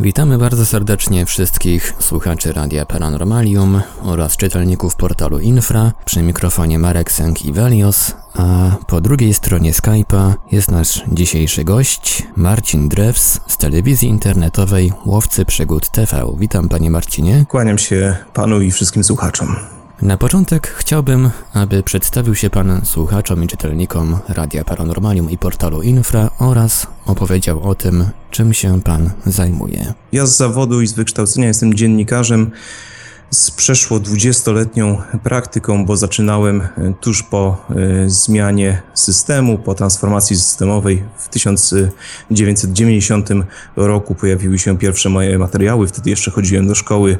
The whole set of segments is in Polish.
Witamy bardzo serdecznie wszystkich słuchaczy Radia Paranormalium oraz czytelników portalu Infra. Przy mikrofonie Marek Sęk-Iwelios, a po drugiej stronie Skype'a jest nasz dzisiejszy gość, Marcin Drews z telewizji internetowej Łowcy Przygód TV. Witam panie Marcinie. Kłaniam się panu i wszystkim słuchaczom. Na początek chciałbym, aby przedstawił się Pan słuchaczom i czytelnikom Radia Paranormalium i portalu Infra oraz opowiedział o tym, czym się Pan zajmuje. Ja z zawodu i z wykształcenia jestem dziennikarzem z przeszło 20-letnią praktyką, bo zaczynałem e, tuż po e, zmianie systemu, po transformacji systemowej w 1990 roku pojawiły się pierwsze moje materiały, wtedy jeszcze chodziłem do szkoły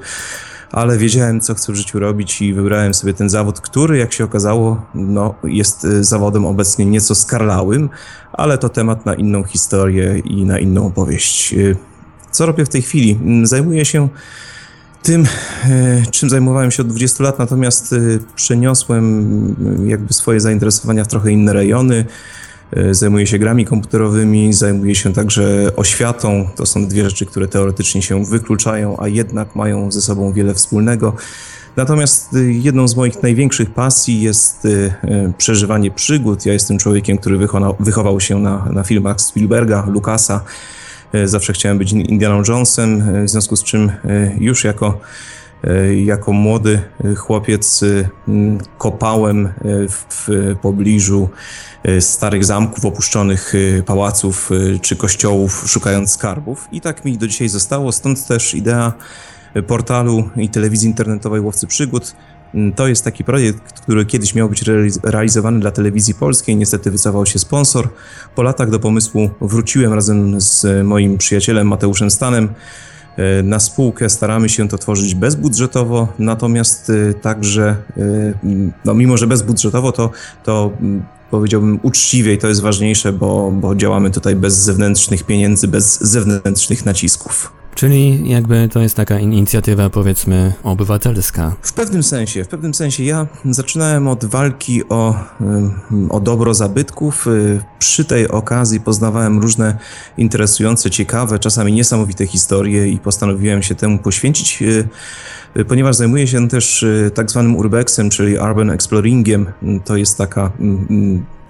ale wiedziałem, co chcę w życiu robić i wybrałem sobie ten zawód, który, jak się okazało, no, jest y, zawodem obecnie nieco skarlałym, ale to temat na inną historię i na inną opowieść. Y, co robię w tej chwili? Mm, zajmuję się tym, y, czym zajmowałem się od 20 lat, natomiast przeniosłem jakby swoje zainteresowania w trochę inne rejony. E, zajmuje się grami komputerowymi, zajmuje się także oświatą. To są dwie rzeczy, które teoretycznie się wykluczają, a jednak mają ze sobą wiele wspólnego. Natomiast e, jedną z moich największych pasji jest e, przeżywanie przygód. Ja jestem człowiekiem, który wychował się na, na filmach Spielberga, Lucasa. Zawsze chciałem być Indianą Jonesem, w związku z czym już jako jako młody chłopiec kopałem w pobliżu E, starych zamków, opuszczonych e, pałaców e, czy kościołów, szukając skarbów. I tak mi do dzisiaj zostało, stąd też idea portalu i telewizji internetowej Łowcy Przygód. To jest taki projekt, który kiedyś miał być realizowany dla telewizji polskiej. Niestety wycofał się sponsor. Po latach do pomysłu wróciłem razem z moim przyjacielem Mateuszem Stanem. Na spółkę staramy się to tworzyć bezbudżetowo, natomiast także, no mimo że bezbudżetowo, to, to powiedziałbym uczciwie i to jest ważniejsze, bo, bo działamy tutaj bez zewnętrznych pieniędzy, bez zewnętrznych nacisków. Czyli jakby to jest taka inicjatywa, powiedzmy, obywatelska. W pewnym sensie, w pewnym sensie. Ja zaczynałem od walki o, o dobro zabytków. Y, przy tej okazji poznawałem różne interesujące, ciekawe, czasami niesamowite historie i postanowiłem się temu poświęcić y, y, ponieważ zajmuję się też tak zwanym urbexem, czyli urban exploringiem. To jest taka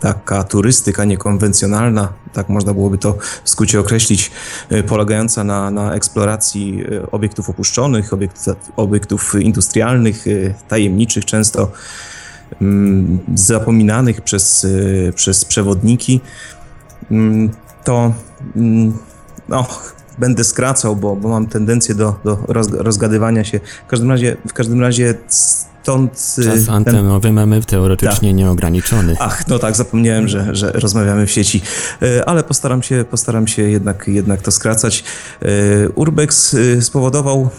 taka turystyka niekonwencjonalna, tak można byłoby to w skrócie określić, e, polegająca na, na eksploracji e, obiektów opuszczonych, obiektów, obiektów industrialnych, e, tajemniczych, często mm, zapominanych przez, przez przewodniki, mm, to mm, no, będę skracał, bo, bo mam tendencję do, do rozgadywania się. W każdym razie, w każdym razie stąd... Czas antenowy ten... mamy teoretycznie tak. nieograniczony. Ach, no tak, zapomniałem, że, że rozmawiamy w sieci, y, ale postaram się, postaram się jednak, jednak to skracać. Y, Urbex spowodował,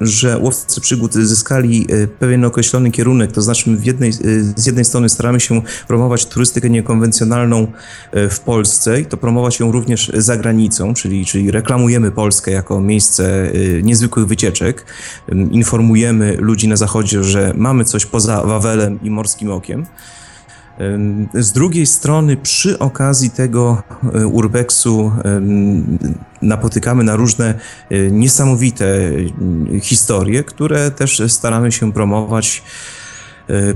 że łowcy przygód zyskali pewien określony kierunek, to znaczy jednej, z jednej strony staramy się promować turystykę niekonwencjonalną w Polsce i to promować ją również za granicą, czyli, czyli reklamujemy Polskę jako miejsce niezwykłych wycieczek, informujemy ludzi na zachodzie, że mamy coś poza Wawelem i Morskim Okiem. Z drugiej strony, przy okazji tego e, urbexu napotykamy na różne e, niesamowite e, historie, które też staramy się promować,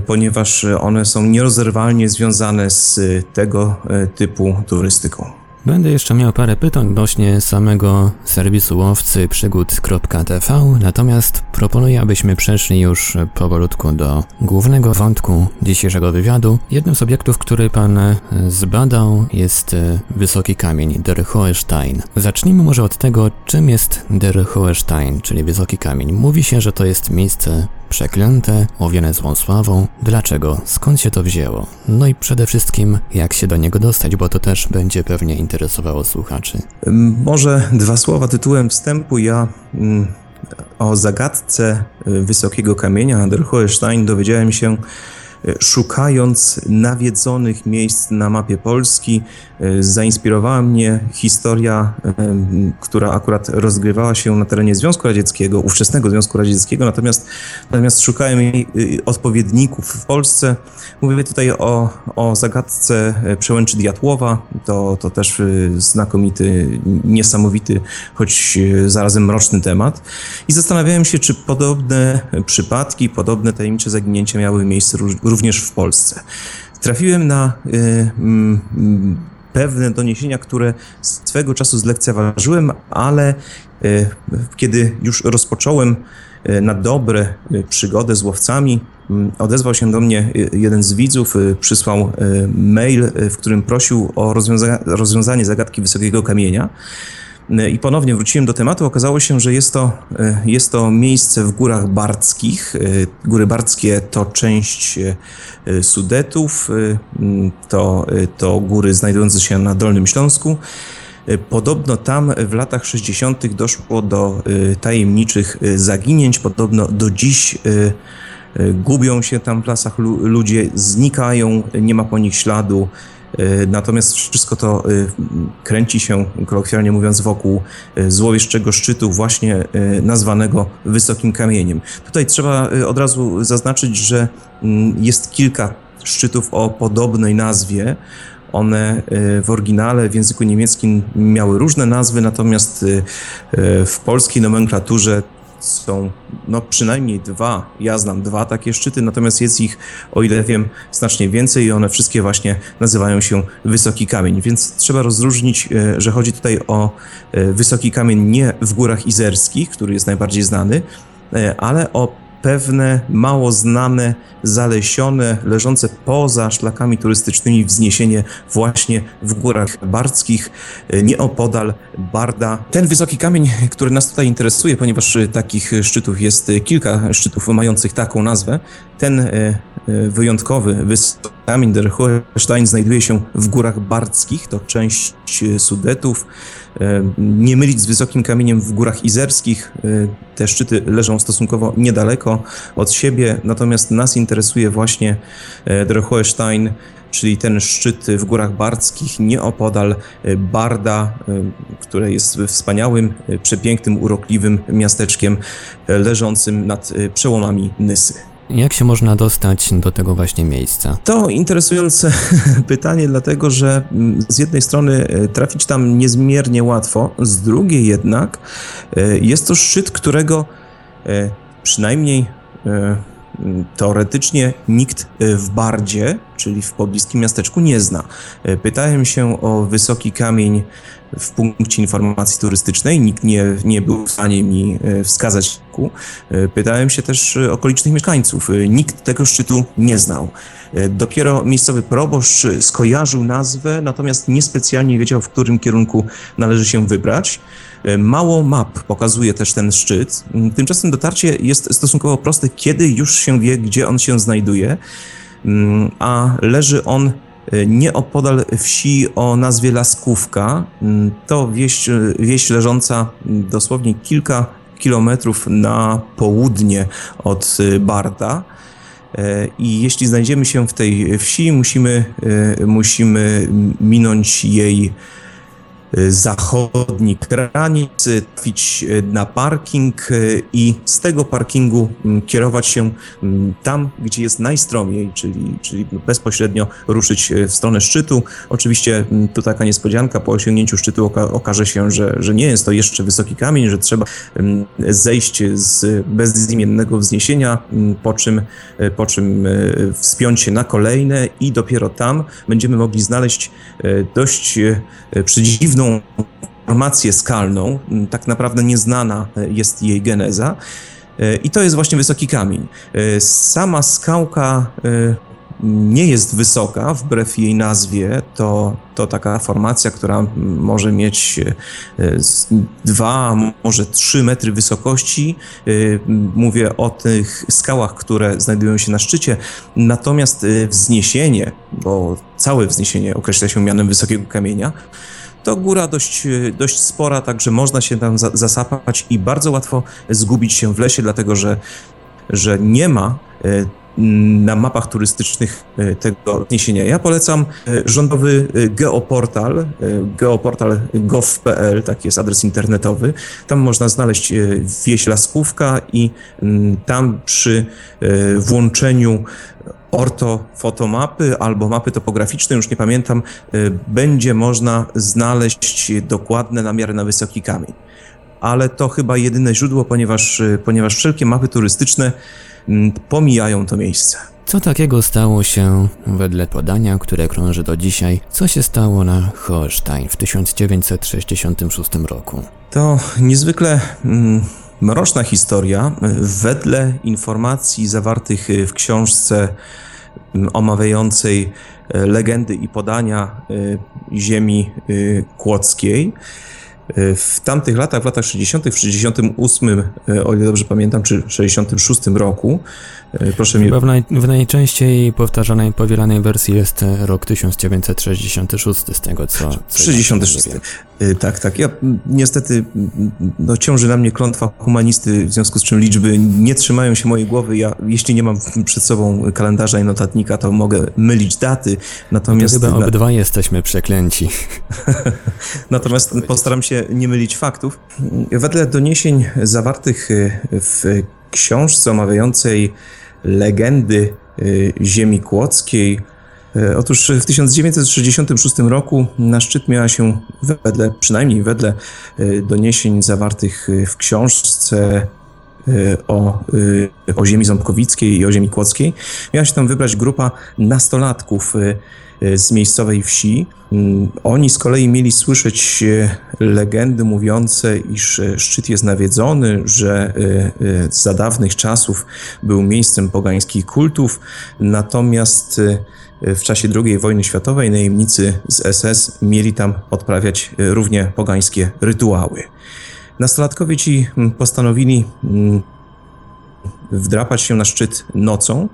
ponieważ one są nierozerwalnie związane z tego typu turystyką. Będę jeszcze miał parę pytań odnośnie samego serwisu łowcy przygód.tv, natomiast proponuję, abyśmy przeszli już powolutku do głównego wątku dzisiejszego wywiadu. Jednym z obiektów, który pan zbadał jest wysoki kamień Der Hohenstein. Zacznijmy może od tego, czym jest Der Hohenstein, czyli wysoki kamień. Mówi się, że to jest miejsce przeklęte, owiane złą sławą. Dlaczego? Skąd się to wzięło? No i przede wszystkim, jak się do niego dostać, bo to też będzie pewnie interesowało słuchaczy. Może dwa słowa tytułem wstępu. Ja mm, o zagadce y, wysokiego kamienia Der Hohenstein dowiedziałem się szukając nawiedzonych miejsc na mapie Polski, e, zainspirowała mnie historia, e, która akurat rozgrywała się na terenie Związku Radzieckiego, ówczesnego Związku Radzieckiego, natomiast, natomiast szukałem jej odpowiedników w Polsce. Mówię tutaj o, o zagadce przełęczy Diatłowa, to, to też znakomity, niesamowity, choć zarazem mroczny temat. I zastanawiałem się, czy podobne przypadki, podobne tajemnicze zaginięcia miały miejsce również w Polsce. Trafiłem na y, y, pewne doniesienia, które swego czasu zlekceważyłem, ale y, kiedy już rozpocząłem y, na dobre y, przygodę z łowcami, mm, odezwał się do mnie jeden z widzów, przysłał mail, w którym prosił o rozwiąza rozwiązanie zagadki wysokiego kamienia. I ponownie wróciłem do tematu. Okazało się, że jest to, e, jest to miejsce w Górach Bardzkich. E, Góry Bardzkie to część e, Sudetów, to, to góry znajdujące się na Dolnym Śląsku. Podobno tam w latach 60. doszło do tajemniczych zaginięć. Podobno do dziś gubią się tam w lasach ludzie, znikają, nie ma po nich śladu. E, natomiast wszystko to e, kręci się, kolokwialnie mówiąc, wokół e, złowieszczego szczytu, właśnie nazwanego Wysokim Kamieniem. Tutaj trzeba od razu zaznaczyć, że mm, jest kilka szczytów o podobnej nazwie. One w oryginale w języku niemieckim miały różne nazwy, natomiast w polskiej nomenklaturze są no przynajmniej dwa, ja znam dwa takie szczyty, natomiast jest ich, o ile wiem, znacznie więcej i one wszystkie właśnie nazywają się Wysoki Kamień, więc trzeba rozróżnić, e, że chodzi tutaj o e, Wysoki Kamień nie w Górach Izerskich, który jest najbardziej znany, e, ale o pewne mało znane, zalesione, leżące poza szlakami turystycznymi wzniesienie właśnie w górach bardzkich, nieopodal Barda. Ten wysoki kamień, który nas tutaj interesuje, ponieważ takich szczytów jest kilka szczytów mających taką nazwę, ten e, e, wyjątkowy wysoki kamień der Hohenstein znajduje się w górach bardzkich, to część Sudetów, E, nie mylić z wysokim kamieniem w górach izerskich. E, te szczyty leżą stosunkowo niedaleko od siebie, natomiast nas interesuje właśnie e, Drohoestein, czyli ten szczyt w górach bardzkich, nieopodal Barda, które jest wspaniałym, przepięknym, urokliwym miasteczkiem leżącym nad przełomami Nysy. Jak się można dostać do tego właśnie miejsca? To interesujące pytanie, dlatego że mm, z jednej strony e, trafić tam niezmiernie łatwo, z drugiej jednak e, jest to szczyt, którego e, przynajmniej teoretycznie nikt w Bardzie, czyli w pobliskim miasteczku, nie zna. Pytałem się o wysoki kamień w punkcie informacji turystycznej. Nikt nie, nie był w stanie mi e, wskazać. E, pytałem się też e, okolicznych mieszkańców. Nikt tego szczytu nie znał. Dopiero miejscowy proboszcz skojarzył nazwę, natomiast niespecjalnie wiedział, w którym kierunku należy się wybrać. Mało map pokazuje też ten szczyt. Tymczasem dotarcie jest stosunkowo proste, kiedy już się wie, gdzie on się znajduje, mm, a leży on nieopodal wsi o nazwie Laskówka. To wieś, wieś leżąca dosłownie kilka kilometrów na południe od Barda. I jeśli znajdziemy się w tej wsi, musimy, musimy minąć jej zachodni granic, trafić y, na parking y, i z tego parkingu mm, kierować się mm, tam, gdzie jest najstromiej, czyli, czyli bezpośrednio ruszyć w stronę szczytu. Oczywiście mm, tu taka niespodzianka, po osiągnięciu szczytu oka okaże się, że, że nie jest to jeszcze wysoki kamień, że trzeba zejść z bezimiennego wzniesienia, po czym, po czym wspiąć się na kolejne i dopiero tam będziemy mogli znaleźć dość przedziwną dziwną formację skalną, tak naprawdę nieznana e, jest jej geneza. E, I to jest właśnie wysoki kamień. E, sama skałka nie jest wysoka, wbrew jej nazwie. To, to taka formacja, która może mieć dwa, może trzy metry wysokości. Mówię o tych skałach, które znajdują się na szczycie. Natomiast wzniesienie, bo całe wzniesienie określa się mianem wysokiego kamienia, to góra dość, dość spora, także można się tam zasapać i bardzo łatwo zgubić się w lesie, dlatego że, że nie ma e, na mapach turystycznych e, tego odniesienia. Ja polecam e, rządowy geoportal, geoportal gov.pl, taki jest adres internetowy. Tam można znaleźć wieś Laskówka i tam przy włączeniu ortofotomapy albo mapy topograficzne, już nie pamiętam, będzie można znaleźć dokładne namiary na wysoki kamień ale to chyba jedyne źródło, ponieważ, y, ponieważ wszelkie mapy turystyczne mm, pomijają to miejsce. Co takiego stało się, wedle podania, które krąży do dzisiaj, co się stało na Holstein w 1966 roku? To niezwykle mm, mroczna historia. Wedle informacji zawartych w książce omawiającej e, legendy i podania e, ziemi kłodzkiej, w tamtych latach, w latach 60., w 68, e, o ile dobrze pamiętam, czy 66 roku, proszę Chyba w, naj, w najczęściej powtarzanej, powielanej wersji jest rok 1966, z tego co. co 66. Ja tak, tak. Ja niestety, no, ciąży na mnie klątwa humanisty, w związku z czym liczby nie trzymają się mojej głowy. Ja, jeśli nie mam przed sobą kalendarza i notatnika, to mogę mylić daty. Natomiast. No chyba obydwaj jesteśmy przeklęci. Natomiast postaram się nie mylić faktów. Wedle doniesień zawartych w książce omawiającej legendy ziemi kłodzkiej, Otóż w 1966 roku na szczyt miała się wedle, przynajmniej wedle doniesień zawartych w książce o, o ziemi ząbkowickiej i o ziemi kłodzkiej, miała się tam wybrać grupa nastolatków E, z miejscowej wsi. Mm, oni z kolei mieli słyszeć e, legendy mówiące, iż e, szczyt jest nawiedzony, że za dawnych czasów był miejscem pogańskich kultów, natomiast w czasie II wojny światowej najemnicy z SS mieli tam odprawiać równie pogańskie rytuały. Nastolatkowie ci mm, postanowili mm, wdrapać się na szczyt nocą,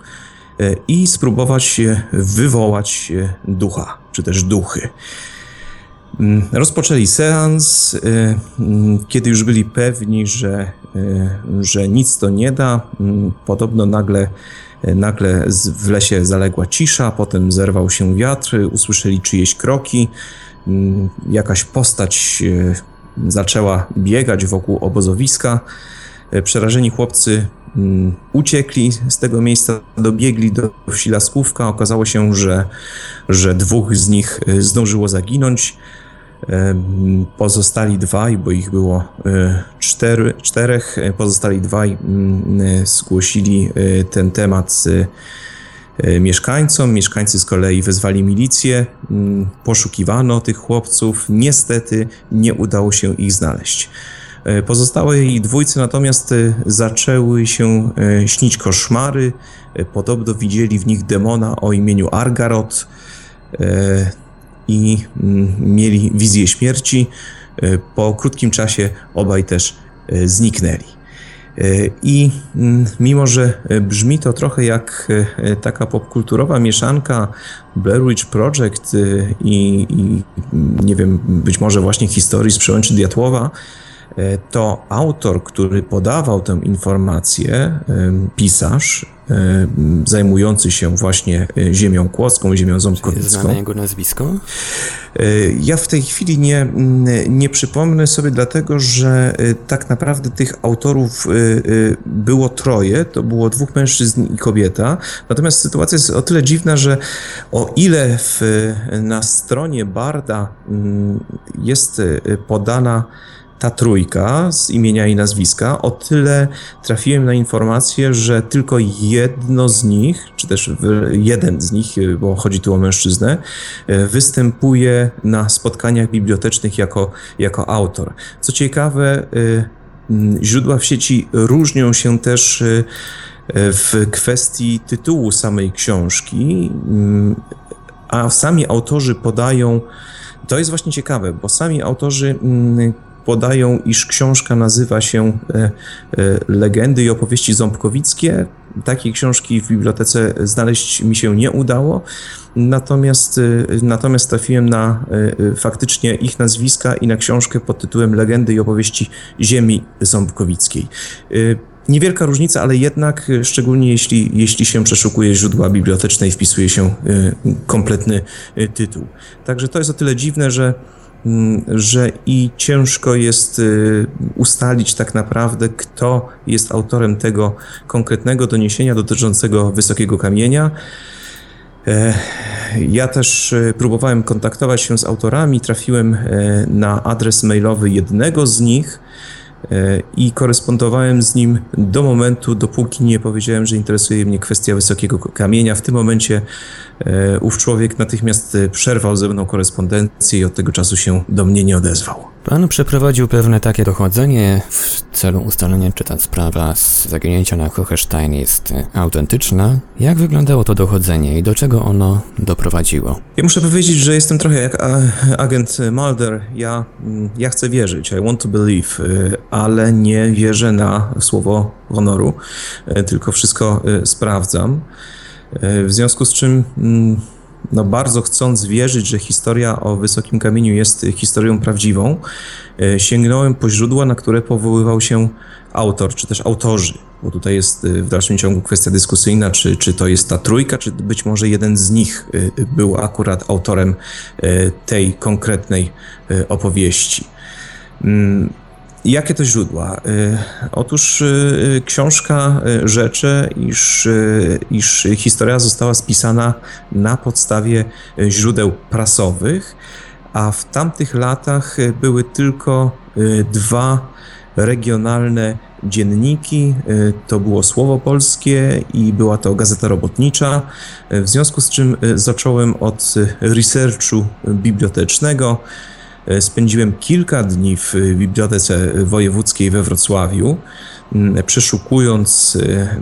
E, i spróbować wywołać ducha, czy też duchy. Mm, rozpoczęli seans, kiedy już byli pewni, że, że nic to nie da. Podobno nagle, nagle w lesie zaległa cisza, potem zerwał się wiatr, usłyszeli czyjeś kroki. Jakaś postać zaczęła biegać wokół obozowiska. Przerażeni chłopcy Mm, uciekli z tego miejsca, dobiegli do wsi Laskówka. Okazało się, że, że dwóch z nich e, zdążyło zaginąć. E, pozostali dwaj, bo ich było e, cztery, czterech, pozostali dwaj mm, zgłosili ten temat mieszkańcom. Mieszkańcy z kolei wezwali milicję, mm, poszukiwano tych chłopców. Niestety nie udało się ich znaleźć. E, pozostałej dwójcy natomiast e, zaczęły się e, śnić koszmary. Podobno widzieli w nich demona o imieniu Argarot i mm, mieli wizję śmierci. Po krótkim czasie obaj też zniknęli. I mm, mimo, że brzmi to trochę jak taka popkulturowa mieszanka Blair Witch Project i, i nie wiem, być może właśnie historii z przełęczy Diatłowa, E, to autor, który podawał tę informację, pisarz e, zajmujący się właśnie e, ziemią kłodzką, ziemią ząbkowicką. Znane jego nazwisko? Ja w tej chwili nie, nie przypomnę sobie, dlatego że tak naprawdę tych autorów było troje, to było dwóch mężczyzn i kobieta. Natomiast sytuacja jest o tyle dziwna, że o ile w, na stronie Barda jest podana ta trójka z imienia i nazwiska, o tyle trafiłem na informację, że tylko jedno z nich, czy też jeden z nich, bo chodzi tu o mężczyznę, występuje na spotkaniach bibliotecznych jako, jako autor. Co ciekawe, y, źródła w sieci różnią się też y, w kwestii tytułu samej książki, a sami autorzy podają, to jest właśnie ciekawe, bo sami autorzy podają, iż książka nazywa się e, e, Legendy i opowieści ząbkowickie. Takiej książki w bibliotece znaleźć mi się nie udało, natomiast, e, natomiast trafiłem na faktycznie ich nazwiska i na książkę pod tytułem Legendy i opowieści ziemi ząbkowickiej. Niewielka różnica, ale jednak, szczególnie jeśli, jeśli się przeszukuje źródła biblioteczne i wpisuje się kompletny tytuł. Także to jest o tyle dziwne, że, że i ciężko jest y, ustalić tak naprawdę, kto jest autorem tego konkretnego doniesienia dotyczącego wysokiego kamienia. E, Ja też e, próbowałem kontaktować się z autorami, trafiłem e, na adres mailowy jednego z nich i korespondowałem z nim do momentu, dopóki nie powiedziałem, że interesuje mnie kwestia wysokiego kamienia. W tym momencie e, ów człowiek natychmiast e, przerwał ze mną korespondencję i od tego czasu się do mnie nie odezwał. Pan przeprowadził pewne takie dochodzenie w celu ustalenia, czy ta sprawa z zaginięcia na Hochstein jest e, autentyczna. Jak wyglądało to dochodzenie i do czego ono doprowadziło? Ja muszę powiedzieć, że jestem trochę jak a, agent Mulder. Ja, mm, ja chcę wierzyć, I want to believe, y, ale nie wierzę na słowo honoru, tylko wszystko sprawdzam. W związku z czym, mm, no bardzo chcąc wierzyć, że historia o Wysokim Kamieniu jest historią prawdziwą, y, sięgnąłem po źródła, na które powoływał się autor, czy też autorzy, bo tutaj jest y, w dalszym ciągu kwestia dyskusyjna, czy, czy to jest ta trójka, czy być może jeden z nich y, był akurat autorem tej konkretnej opowieści. Jakie to źródła? Y, Otóż y, y, książka rzeczy, iż, iż historia została spisana na podstawie źródeł prasowych, a w tamtych latach były tylko dwa regionalne dzienniki. To było Słowo Polskie i była to Gazeta Robotnicza. W związku z czym zacząłem od researchu bibliotecznego. E, Spędziłem kilka dni w e, Bibliotece Wojewódzkiej we Wrocławiu, przeszukując e,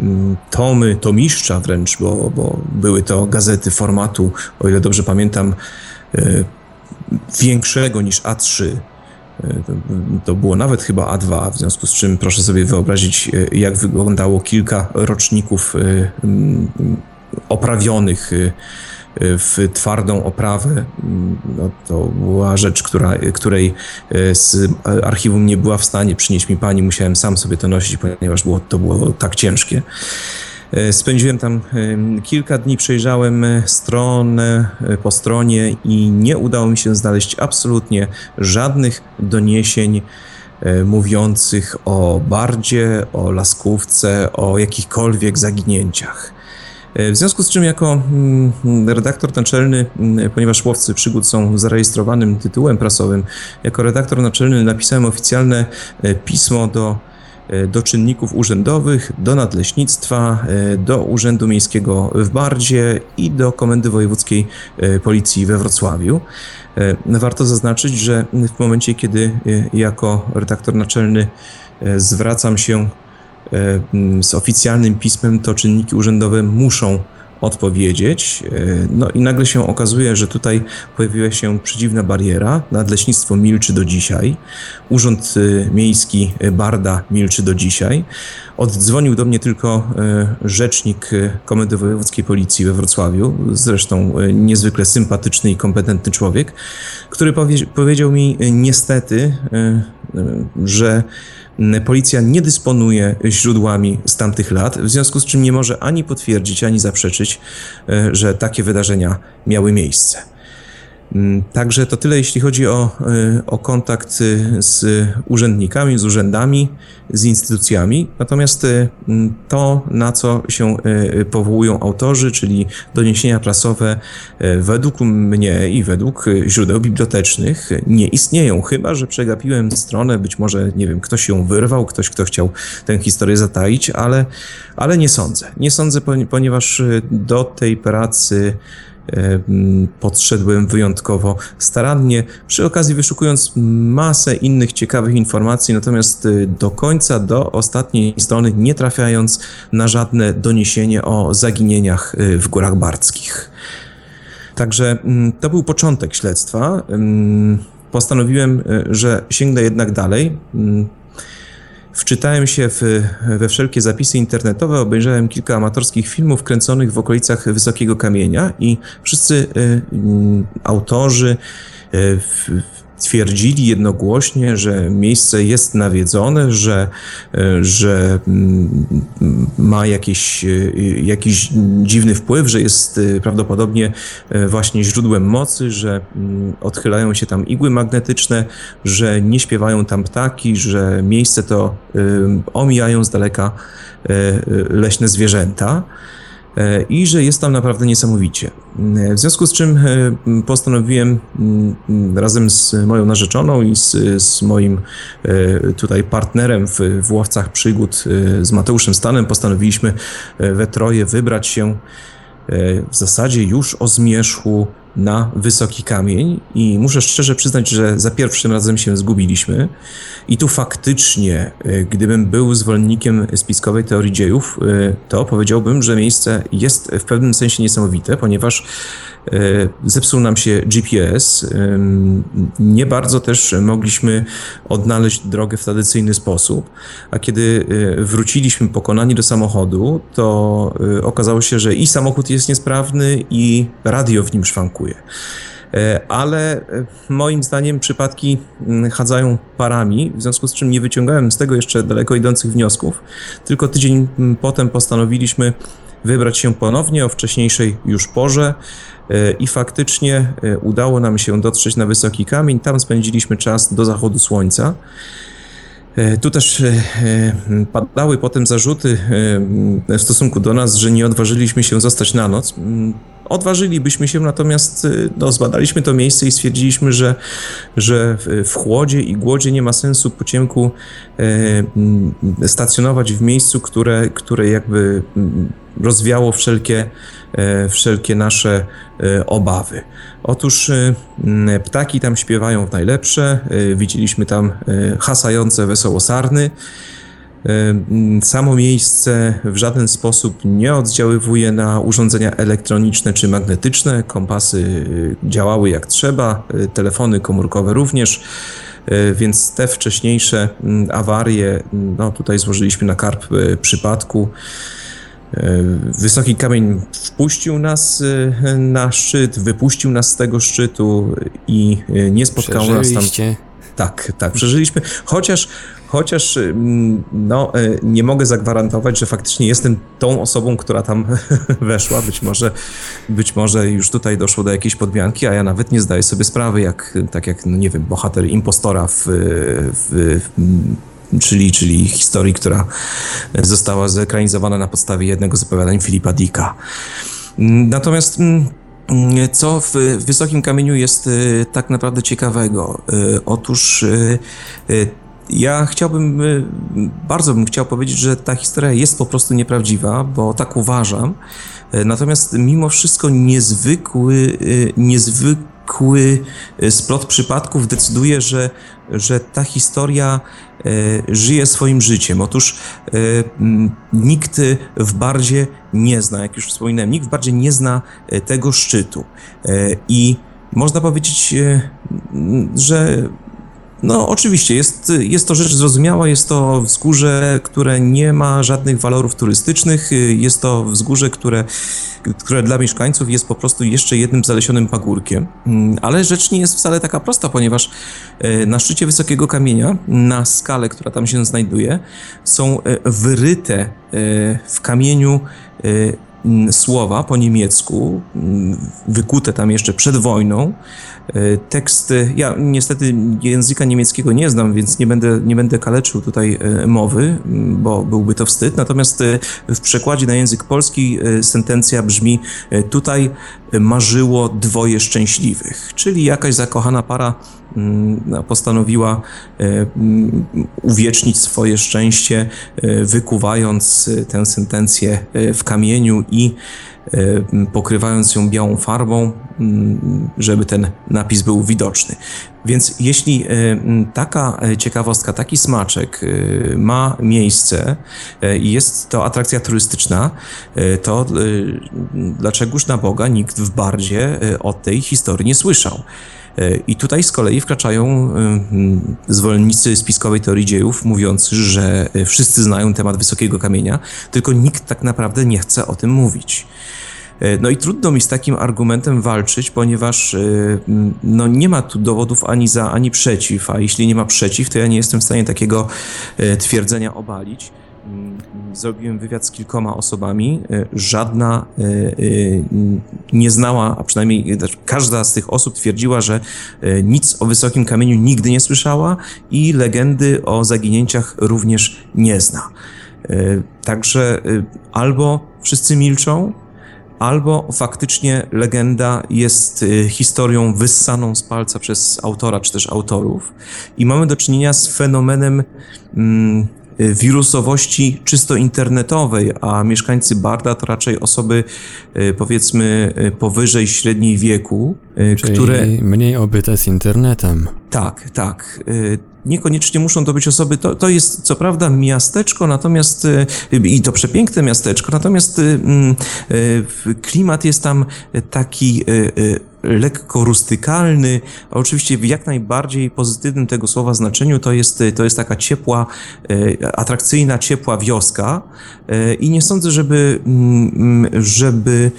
tomy, tomiszcza wręcz, bo, bo były to gazety formatu, o ile dobrze pamiętam, większego niż A3. E, To, było nawet chyba A2, w związku z czym proszę sobie wyobrazić, jak wyglądało kilka roczników oprawionych w twardą oprawę. No, to była rzecz, która, której e, z archiwum nie była w stanie przynieść mi pani. Musiałem sam sobie to nosić, ponieważ było, to było tak ciężkie. E, Spędziłem tam kilka dni, przejrzałem stronę po stronie i nie udało mi się znaleźć absolutnie żadnych doniesień mówiących o Bardzie, o Laskówce, o jakichkolwiek zaginięciach. E, W związku z czym, jako mm, redaktor naczelny, mm, ponieważ łowcy przygód są zarejestrowanym tytułem prasowym, jako redaktor naczelny napisałem oficjalne e, pismo do, e, do czynników urzędowych, do nadleśnictwa, do Urzędu Miejskiego w Bardzie i do Komendy Wojewódzkiej Policji we Wrocławiu. Warto zaznaczyć, że w momencie, kiedy jako redaktor naczelny zwracam się z oficjalnym pismem, to czynniki urzędowe muszą odpowiedzieć. E, No i nagle się okazuje, że tutaj pojawiła się przedziwna bariera. Nadleśnictwo milczy do dzisiaj. Urząd e, Miejski e, Barda milczy do dzisiaj. Oddzwonił do mnie tylko e, rzecznik e, Komendy Wojewódzkiej Policji we Wrocławiu, zresztą e, niezwykle sympatyczny i kompetentny człowiek, który powie, powiedział mi e, niestety, e, e, że policja nie dysponuje źródłami z tamtych lat, w związku z czym nie może ani potwierdzić, ani zaprzeczyć, e, że takie wydarzenia miały miejsce. Mm, Także to tyle, jeśli chodzi o, e, o kontakt e, z urzędnikami, z urzędami, z instytucjami. Natomiast e, m, to, na co się powołują autorzy, czyli doniesienia prasowe, według mnie i według źródeł bibliotecznych nie istnieją, chyba że przegapiłem stronę, być może, nie wiem, ktoś ją wyrwał, ktoś, kto chciał tę historię zataić, ale, ale nie sądzę. Nie sądzę, poni- ponieważ do tej pracy podszedłem wyjątkowo starannie, przy okazji wyszukując masę innych ciekawych informacji, natomiast e, do końca, do ostatniej strony nie trafiając na żadne doniesienie o zaginieniach e, w Górach Bardzkich. Także mm, to był początek śledztwa. Postanowiłem, e, że sięgnę jednak dalej. Wczytałem się w, we wszelkie zapisy internetowe, obejrzałem kilka amatorskich filmów kręconych w okolicach Wysokiego Kamienia i wszyscy y, mm, autorzy, y, twierdzili jednogłośnie, że miejsce jest nawiedzone, że, e, że mm, ma jakiś, e, jakiś dziwny wpływ, że jest e, prawdopodobnie właśnie źródłem mocy, że mm, odchylają się tam igły magnetyczne, że nie śpiewają tam ptaki, że miejsce to omijają z daleka leśne zwierzęta. E, i że jest tam naprawdę niesamowicie. E, w związku z czym e, postanowiłem razem z moją narzeczoną i z, z moim tutaj partnerem w, w łowcach przygód z Mateuszem Stanem postanowiliśmy we troje wybrać się w zasadzie już o zmierzchu na wysoki kamień i muszę szczerze przyznać, że za pierwszym razem się zgubiliśmy. I tu faktycznie, e, gdybym był zwolennikiem spiskowej teorii dziejów, e, to powiedziałbym, że miejsce jest w pewnym sensie niesamowite, ponieważ zepsuł nam się GPS. Nie bardzo też mogliśmy odnaleźć drogę w tradycyjny sposób, a kiedy wróciliśmy pokonani do samochodu, to okazało się, że i samochód jest niesprawny, i radio w nim szwankuje. E, ale e, moim zdaniem przypadki mm, chadzają parami, w związku z czym nie wyciągałem z tego jeszcze daleko idących wniosków, tylko tydzień mm, potem postanowiliśmy wybrać się ponownie o wcześniejszej już porze e, i faktycznie udało nam się dotrzeć na wysoki kamień. Tam spędziliśmy czas do zachodu słońca. Tu też padały potem zarzuty w stosunku do nas, że nie odważyliśmy się zostać na noc. Odważylibyśmy się, natomiast y, no, zbadaliśmy to miejsce i stwierdziliśmy, że, że w chłodzie i głodzie nie ma sensu po ciemku e, stacjonować w miejscu, które, które jakby mm, rozwiało wszelkie, e, wszelkie nasze e, obawy. Otóż mm, ptaki tam śpiewają w najlepsze, widzieliśmy tam hasające wesoło sarny. Samo miejsce w żaden sposób nie oddziaływuje na urządzenia elektroniczne czy magnetyczne. Kompasy y, działały jak trzeba, y, telefony komórkowe również. Y, więc te wcześniejsze mm, awarie, mm, no tutaj złożyliśmy na karp przypadku. Wysoki kamień wpuścił nas na szczyt, wypuścił nas z tego szczytu i nie spotkało nas tam. Tak, tak, przeżyliśmy. Chociaż chociaż mm, no, e, nie mogę zagwarantować, że faktycznie jestem tą osobą, która tam weszła. Być może, być może już tutaj doszło do jakiejś podmianki, a ja nawet nie zdaję sobie sprawy, jak, tak jak, no nie wiem, bohater impostora w, w, w czyli, czyli historii, która została zekranizowana na podstawie jednego z opowiadań Filipa Dicka. Natomiast mm, co w Wysokim Kamieniu jest e, tak naprawdę ciekawego? E, otóż ja chciałbym, y, bardzo bym chciał powiedzieć, że ta historia jest po prostu nieprawdziwa, bo tak uważam. Natomiast mimo wszystko niezwykły, y, niezwykły y, splot przypadków decyduje, że, że ta historia e, żyje swoim życiem. Otóż e, nikt w Bardzie nie zna, jak już wspominałem, nikt w Bardzie nie zna tego szczytu. I można powiedzieć, że no, oczywiście, jest, jest to rzecz zrozumiała, jest to wzgórze, które nie ma żadnych walorów turystycznych, jest to wzgórze, które, które dla mieszkańców jest po prostu jeszcze jednym zalesionym pagórkiem. Mm, ale rzecz nie jest wcale taka prosta, ponieważ e, na szczycie wysokiego kamienia, na skale, która tam się znajduje, są e, wyryte e, w kamieniu słowa po niemiecku, wykute tam jeszcze przed wojną, teksty. Ja niestety języka niemieckiego nie znam, więc nie będę, nie będę kaleczył tutaj e, mowy, bo byłby to wstyd. Natomiast e, w przekładzie na język polski sentencja brzmi: Tutaj marzyło dwoje szczęśliwych, czyli jakaś zakochana para no, postanowiła uwiecznić swoje szczęście, wykuwając tę sentencję w kamieniu i pokrywając ją białą farbą, żeby ten napis był widoczny. Więc jeśli taka ciekawostka, taki smaczek ma miejsce i jest to atrakcja turystyczna, to dlaczegoż na Boga nikt w Bardzie o tej historii nie słyszał? I tutaj z kolei wkraczają zwolennicy spiskowej teorii dziejów, mówiąc, że wszyscy znają temat wysokiego kamienia, tylko nikt tak naprawdę nie chce o tym mówić. E, No i trudno mi z takim argumentem walczyć, ponieważ e, no, nie ma tu dowodów ani za, ani przeciw, a jeśli nie ma przeciw, to ja nie jestem w stanie takiego e, twierdzenia obalić. Mm, Zrobiłem wywiad z kilkoma osobami. Żadna nie znała, a przynajmniej znaczy, każda z tych osób twierdziła, że nic o wysokim kamieniu nigdy nie słyszała i legendy o zaginięciach również nie zna. Także albo wszyscy milczą, albo faktycznie legenda jest y, historią wyssaną z palca przez autora czy też autorów i mamy do czynienia z fenomenem mm, y, wirusowości czysto internetowej, a mieszkańcy Barda to raczej osoby y, powiedzmy powyżej średniej wieku, Czyli które mniej obyte z internetem. tak, tak. Niekoniecznie muszą to być osoby, to, to jest co prawda miasteczko, natomiast y, i to przepiękne miasteczko, natomiast y, mm, y, klimat jest tam taki lekko rustykalny, oczywiście w jak najbardziej pozytywnym tego słowa znaczeniu to jest, to jest taka ciepła, atrakcyjna, ciepła wioska i nie sądzę, żeby, mm, żeby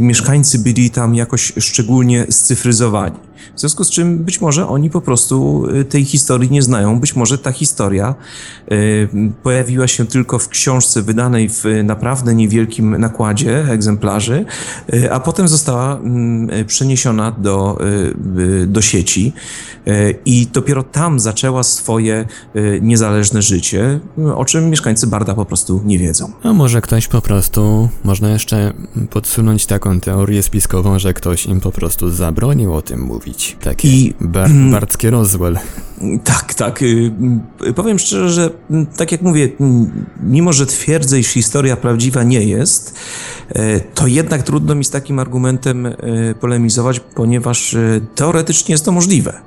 mieszkańcy byli tam jakoś szczególnie scyfryzowani. W związku z czym być może oni po prostu y, tej historii nie znają. Być może ta historia y, pojawiła się tylko w książce wydanej w naprawdę niewielkim nakładzie egzemplarzy, y, a potem została mm, y, przeniesiona do, y, y, do sieci y, i dopiero tam zaczęła swoje y, niezależne życie, o czym mieszkańcy Barda po prostu nie wiedzą. A może ktoś po prostu, można jeszcze podsunąć taką teorię spiskową, że ktoś im po prostu zabronił o tym mówić. Takie I- bar, bardzkie Roswell. Tak, tak. y, y, Powiem szczerze, że mm, tak jak mówię, mm, mimo że twierdzę, iż historia prawdziwa nie jest, e, to jednak trudno mi z takim argumentem polemizować, ponieważ teoretycznie jest to możliwe.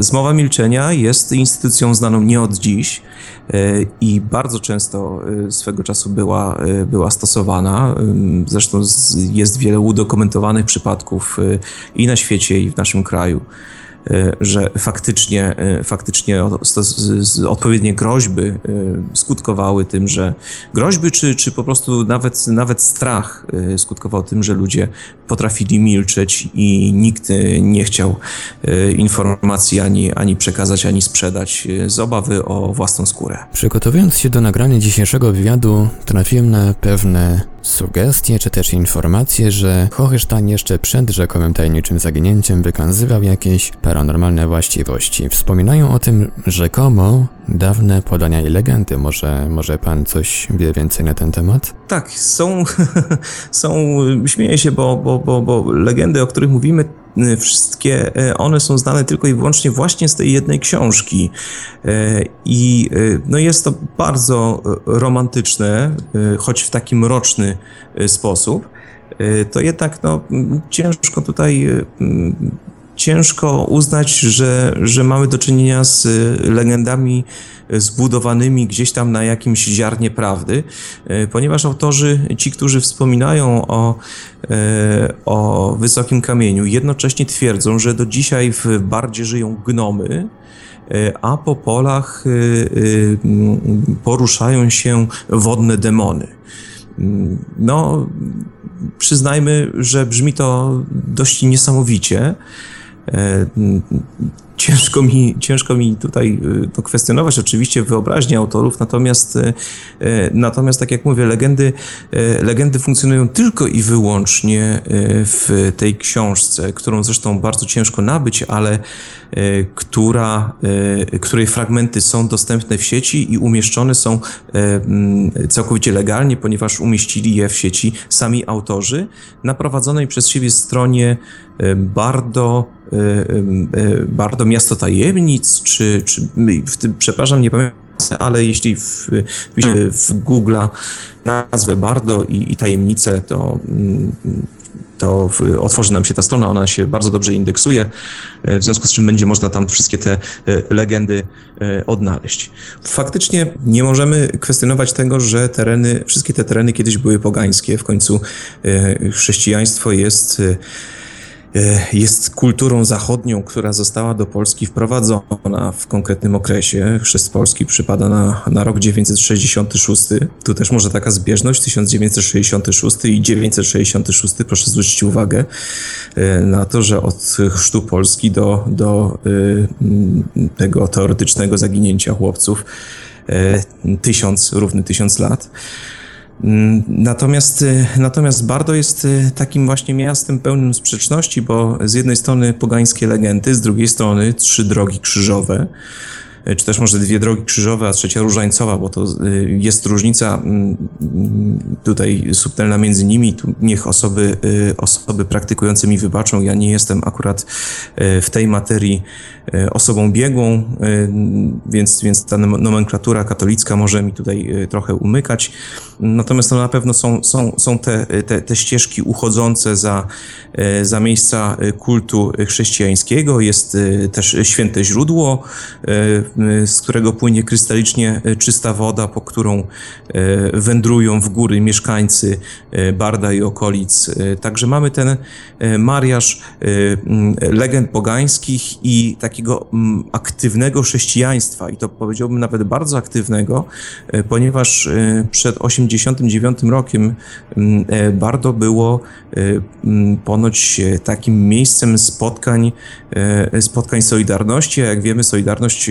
Zmowa milczenia jest instytucją znaną nie od dziś i bardzo często swego czasu była, była stosowana. Zresztą jest wiele udokumentowanych przypadków i na świecie, i w naszym kraju że faktycznie, e, faktycznie odpowiednie groźby e, skutkowały tym, że groźby, czy, czy po prostu nawet, nawet strach skutkował tym, że ludzie potrafili milczeć i nikt nie chciał informacji ani, ani przekazać, ani sprzedać z obawy o własną skórę. Przygotowując się do nagrania dzisiejszego wywiadu, trafiłem na pewne sugestie czy też informacje, że Hochstein jeszcze przed rzekomym tajemniczym zaginięciem wykazywał jakieś paranormalne właściwości. Wspominają o tym rzekomo dawne podania i legendy. Może, może pan coś wie więcej na ten temat? Tak, są, są śmieję się, bo, bo, bo, bo legendy, o których mówimy, wszystkie y, one są znane tylko i wyłącznie właśnie z tej jednej książki. Y, I y, no jest to bardzo y, romantyczne, y, choć w taki mroczny y, sposób. Y, To jednak no, ciężko tutaj y, ciężko uznać, że, że mamy do czynienia z y, legendami y, zbudowanymi gdzieś tam na jakimś ziarnie prawdy, y, ponieważ autorzy, ci, którzy wspominają o, y, o wysokim kamieniu, jednocześnie twierdzą, że do dzisiaj w Bardzie żyją gnomy, y, a po polach poruszają się wodne demony. Mm, No, przyznajmy, że brzmi to dość niesamowicie. E, Ciężko mi, ciężko mi tutaj y, to kwestionować. Oczywiście wyobraźnię autorów, natomiast, y, natomiast tak jak mówię, legendy, legendy funkcjonują tylko i wyłącznie w tej książce, którą zresztą bardzo ciężko nabyć, ale która, której fragmenty są dostępne w sieci i umieszczone są całkowicie legalnie, ponieważ umieścili je w sieci sami autorzy. Na prowadzonej przez siebie stronie y, Bardo, y, y, y, Bardo Miasto Tajemnic, czy, czy w tym, przepraszam, nie pamiętam, ale jeśli w, w Google'a nazwę Bardo i, i tajemnice, to, mm, to otworzy nam się ta strona, ona się bardzo dobrze indeksuje, w związku z czym będzie można tam wszystkie te legendy odnaleźć. Faktycznie nie możemy kwestionować tego, że tereny, wszystkie te tereny kiedyś były pogańskie, w końcu chrześcijaństwo jest jest kulturą zachodnią, która została do Polski wprowadzona w konkretnym okresie. Chrzest Polski przypada na, na rok 966. Tu też może taka zbieżność 1966 i 966. Proszę zwrócić uwagę e, na to, że od chrztu Polski do, do e, tego teoretycznego zaginięcia chłopców tysiąc, równy tysiąc lat. Mm, natomiast, y, natomiast Bardo jest y, takim właśnie miastem pełnym sprzeczności, bo z jednej strony pogańskie legendy, z drugiej strony trzy drogi krzyżowe. E, czy też może dwie drogi krzyżowe, a trzecia różańcowa, bo to e, jest różnica mm, tutaj subtelna między nimi. Tu niech osoby, e, osoby praktykujące mi wybaczą. Ja nie jestem akurat w tej materii osobą biegłą, więc, więc ta nomenklatura katolicka może mi tutaj trochę umykać. Natomiast to na pewno są, są, są te, te, te ścieżki uchodzące za, za miejsca kultu chrześcijańskiego. Jest też święte źródło z którego płynie krystalicznie y, czysta woda, po którą y, wędrują w góry mieszkańcy Barda i okolic. Także mamy ten mariaż legend pogańskich i takiego aktywnego chrześcijaństwa i to powiedziałbym nawet bardzo aktywnego, ponieważ przed 89 rokiem mm, Bardo było ponoć takim miejscem spotkań, spotkań Solidarności, a jak wiemy Solidarność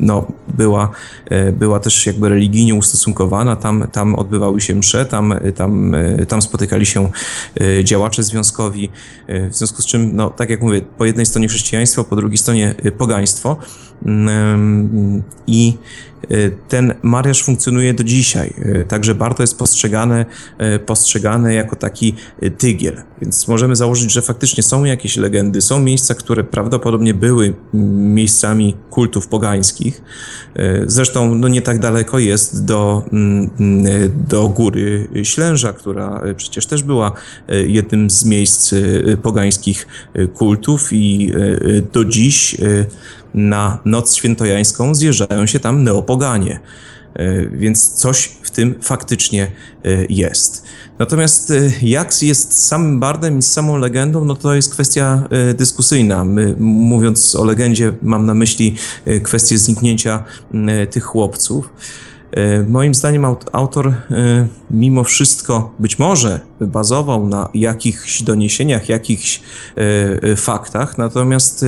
no, była, była też jakby religijnie ustosunkowana, tam, tam odbywały się msze, tam, tam, tam spotykali się działacze związkowi, w związku z czym, no, tak jak mówię, po jednej stronie chrześcijaństwo, po drugiej stronie pogaństwo i Y, ten mariaż funkcjonuje do dzisiaj. Także Barto jest postrzegane, postrzegane jako taki tygiel. Więc możemy założyć, że faktycznie są jakieś legendy, są miejsca, które prawdopodobnie były miejscami kultów pogańskich. Zresztą no nie tak daleko jest do, mm, do góry Ślęża, która przecież też była jednym z miejsc pogańskich kultów i do dziś na noc świętojańską zjeżdżają się tam neopoganie. E, więc coś w tym faktycznie e, jest. Natomiast e, jak jest samym bardem i samą legendą, no to jest kwestia dyskusyjna. My, mówiąc o legendzie, mam na myśli kwestię zniknięcia tych chłopców. Moim zdaniem autor mimo wszystko być może bazował na jakichś doniesieniach, jakichś faktach, natomiast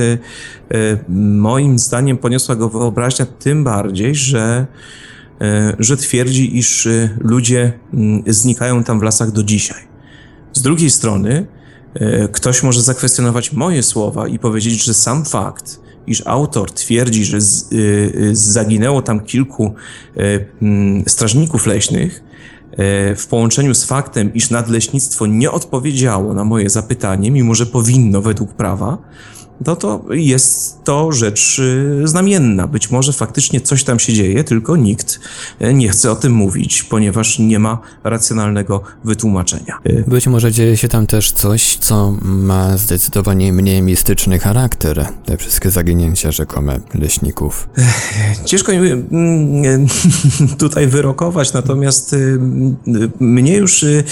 moim zdaniem poniosła go wyobraźnia tym bardziej, że, że twierdzi, iż ludzie mm, znikają tam w lasach do dzisiaj. Z drugiej strony, ktoś może zakwestionować moje słowa i powiedzieć, że sam fakt, iż autor twierdzi, że z, zaginęło tam kilku mm, strażników leśnych, w połączeniu z faktem, iż nadleśnictwo nie odpowiedziało na moje zapytanie, mimo że powinno według prawa, no to jest to rzecz y, znamienna. Być może faktycznie coś tam się dzieje, tylko nikt e, nie chce o tym mówić, ponieważ nie ma racjonalnego wytłumaczenia. E, Być może dzieje się tam też coś, co ma zdecydowanie mniej mistyczny charakter. Te wszystkie zaginięcia rzekome leśników. Ciężko mi mm, tutaj wyrokować, natomiast y, mnie już y,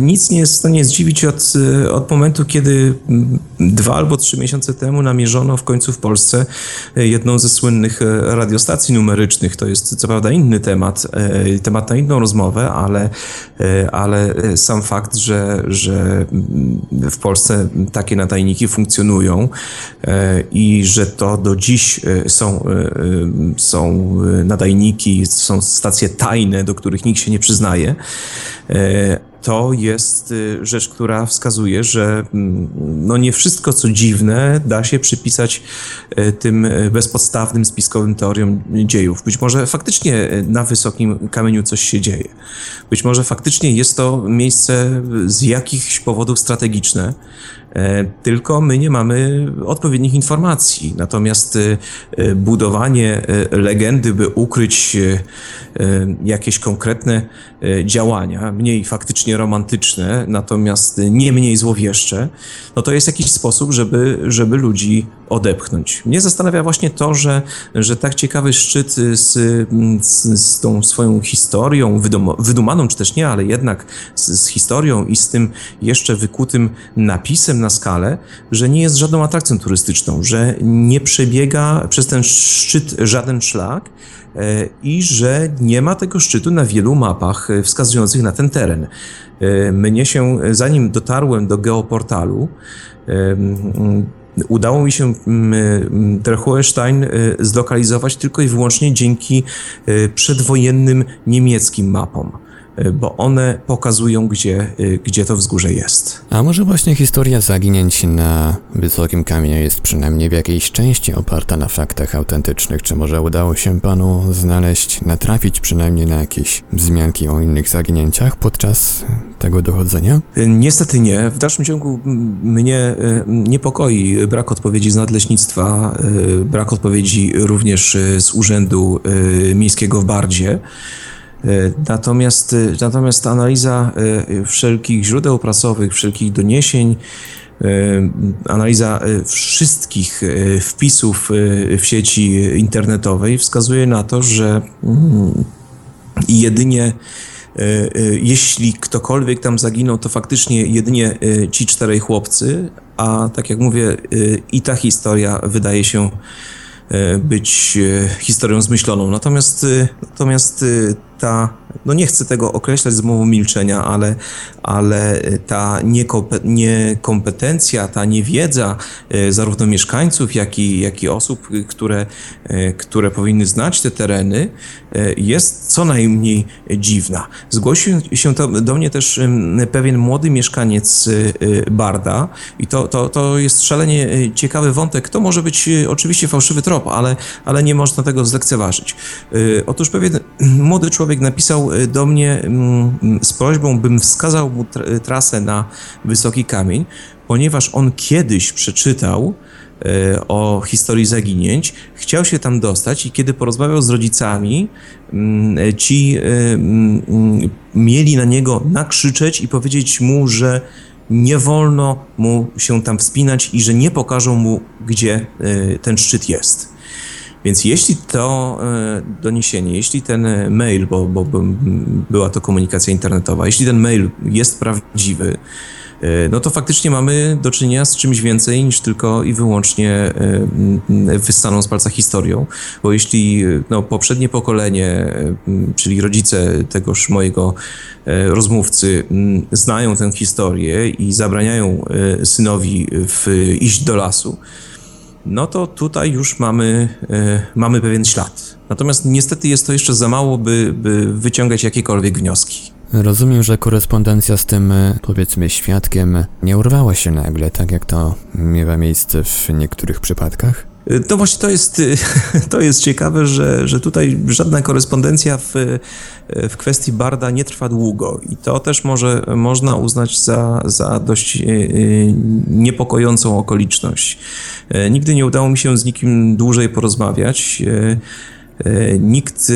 nic nie jest w stanie zdziwić od, od momentu, kiedy mm, dwa albo trzy miesiące temu namierzono w końcu w Polsce e, jedną ze słynnych e, radiostacji numerycznych. To jest co prawda inny temat, e, temat na inną rozmowę, ale, ale sam fakt, że, że mm, w Polsce takie nadajniki funkcjonują i że to do dziś są, są nadajniki, są stacje tajne, do których nikt się nie przyznaje, to jest y, rzecz, która wskazuje, że mm, no nie wszystko, co dziwne, da się przypisać y, tym y, bezpodstawnym, spiskowym teoriom dziejów. Być może faktycznie na wysokim kamieniu coś się dzieje. Być może faktycznie jest to miejsce z jakichś powodów strategiczne, tylko my nie mamy odpowiednich informacji. Natomiast e, budowanie e, legendy, by ukryć jakieś konkretne działania, mniej faktycznie romantyczne, natomiast nie mniej złowieszcze, no to jest jakiś sposób, żeby, żeby ludzi odepchnąć. Mnie zastanawia właśnie to, że, że tak ciekawy szczyt z, z, z tą swoją historią, wydumaną czy też nie, ale jednak z, z historią i z tym jeszcze wykutym napisem na skalę, że nie jest żadną atrakcją turystyczną, że nie przebiega przez ten szczyt żaden szlak e, i że nie ma tego szczytu na wielu mapach e, wskazujących na ten teren. E, mnie się, zanim dotarłem do geoportalu, udało mi się Drechulstein zlokalizować tylko i wyłącznie dzięki przedwojennym niemieckim mapom. Y, bo one pokazują, gdzie, y, gdzie to wzgórze jest. A może właśnie historia zaginięć na Wysokim Kamieniu jest przynajmniej w jakiejś części oparta na faktach autentycznych? Czy może udało się panu znaleźć, natrafić przynajmniej na jakieś wzmianki o innych zaginięciach podczas tego dochodzenia? Y, niestety nie. W dalszym ciągu mnie niepokoi brak odpowiedzi z nadleśnictwa, brak odpowiedzi również z Urzędu Miejskiego w Bardzie. E, natomiast, e, natomiast analiza e, wszelkich źródeł prasowych, wszelkich doniesień, analiza wszystkich wpisów w sieci internetowej wskazuje na to, że mm, jedynie jeśli ktokolwiek tam zaginął, to faktycznie jedynie ci czterej chłopcy, a tak jak mówię, i ta historia wydaje się być historią zmyśloną. Natomiast, natomiast ta, no nie chcę tego określać z mową milczenia, ale, ale ta niekompetencja, ta niewiedza e, zarówno mieszkańców, jak i, jak i osób, które, e, które powinny znać te tereny, jest co najmniej dziwna. Zgłosił się do mnie też pewien młody mieszkaniec Barda i to, to, to jest szalenie ciekawy wątek. To może być oczywiście fałszywy trop, ale, ale nie można tego zlekceważyć. Otóż pewien młody człowiek człowiek y, do mnie mm, mm, z prośbą, bym wskazał mu trasę na Wysoki Kamień, ponieważ on kiedyś przeczytał y, o historii zaginięć, chciał się tam dostać i kiedy porozmawiał z rodzicami, mm, ci y, mieli na niego nakrzyczeć i powiedzieć mu, że nie wolno mu się tam wspinać i że nie pokażą mu, gdzie ten szczyt jest. Więc jeśli to e, doniesienie, jeśli ten mail, bo, bo, była to komunikacja internetowa, jeśli ten mail jest prawdziwy, e, no to faktycznie mamy do czynienia z czymś więcej niż tylko i wyłącznie e, wyssaną z palca historią, bo jeśli no, poprzednie pokolenie, czyli rodzice tegoż mojego rozmówcy znają tę historię i zabraniają synowi w, iść do lasu, no to tutaj już mamy, e, mamy pewien ślad. Natomiast niestety jest to jeszcze za mało, by, by wyciągać jakiekolwiek wnioski. Rozumiem, że korespondencja z tym, e, powiedzmy, świadkiem nie urwała się nagle, tak jak to miewa miejsce w niektórych przypadkach? To właśnie to jest, to jest ciekawe, że, że tutaj żadna korespondencja w, w kwestii Barda nie trwa długo i to też może można uznać za, za dość niepokojącą okoliczność. Nigdy nie udało mi się z nikim dłużej porozmawiać. Nikt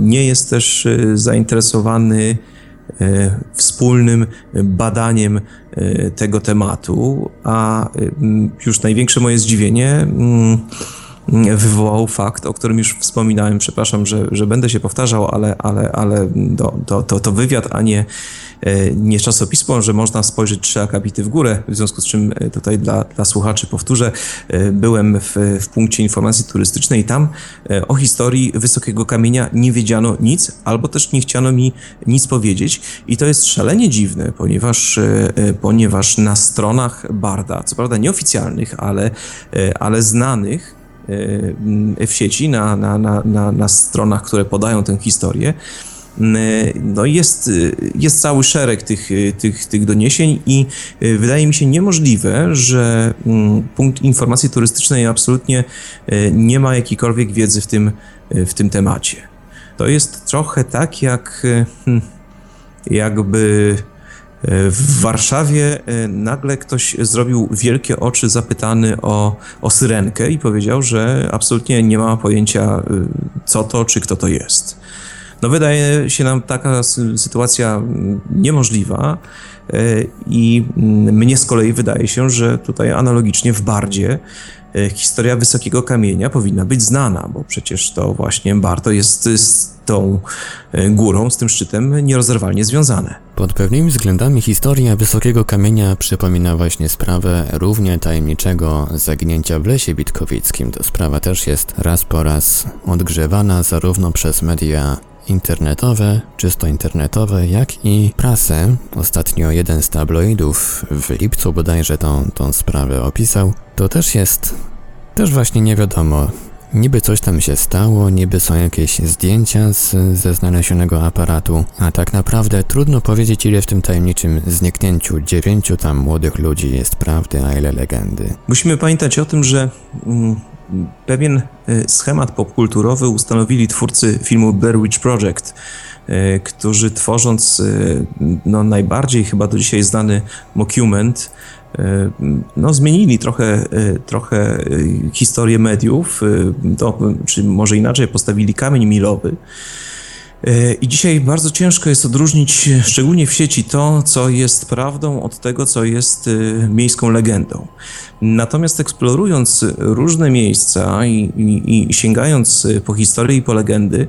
nie jest też zainteresowany wspólnym badaniem e, tego tematu, a mm, już największe moje zdziwienie mm, wywołał fakt, o którym już wspominałem, przepraszam, że, że będę się powtarzał, ale, ale, ale to, to, to wywiad, a nie E, nie czasopismo, że można spojrzeć trzy akapity w górę, w związku z czym e, tutaj dla, dla słuchaczy powtórzę, e, byłem w, w punkcie informacji turystycznej i tam o historii Wysokiego Kamienia nie wiedziano nic, albo też nie chciano mi nic powiedzieć. I to jest szalenie dziwne, ponieważ, ponieważ na stronach Barda, co prawda nieoficjalnych, ale, ale znanych, w sieci, na, na, na, na stronach, które podają tę historię, no jest, jest cały szereg tych, tych, tych doniesień i y, wydaje mi się niemożliwe, że mm, punkt informacji turystycznej absolutnie y, nie ma jakiejkolwiek wiedzy w tym, y, w tym temacie. To jest trochę tak jak hmm, jakby W Warszawie nagle ktoś zrobił wielkie oczy zapytany o, o syrenkę i powiedział, że absolutnie nie ma pojęcia co to, czy kto to jest. No wydaje się nam taka sytuacja niemożliwa i mnie z kolei wydaje się, że tutaj analogicznie w Bardzie E, historia Wysokiego Kamienia powinna być znana, bo przecież to właśnie Barto jest z tą e, górą, z tym szczytem nierozerwalnie związane. Pod pewnymi względami historia Wysokiego Kamienia przypomina właśnie sprawę równie tajemniczego zaginięcia w Lesie Witkowickim. To sprawa też jest raz po raz odgrzewana zarówno przez media internetowe, czysto internetowe, jak i prasę. Ostatnio jeden z tabloidów w lipcu bodajże tą, tą sprawę opisał. To też jest, też właśnie nie wiadomo. Niby coś tam się stało, niby są jakieś zdjęcia z, ze znalezionego aparatu, a tak naprawdę trudno powiedzieć ile w tym tajemniczym zniknięciu dziewięciu tam młodych ludzi jest prawdy, a ile legendy. Musimy pamiętać o tym, że mm, pewien e, schemat popkulturowy ustanowili twórcy filmu Blair Witch Project, e, którzy tworząc e, no, najbardziej chyba do dzisiaj znany mockument, no, zmienili trochę, trochę historię mediów, to, czy może inaczej, postawili kamień milowy. I dzisiaj bardzo ciężko jest odróżnić, szczególnie w sieci, to, co jest prawdą, od tego, co jest miejską legendą. Natomiast eksplorując różne miejsca i, i, i, sięgając po historię i po legendy,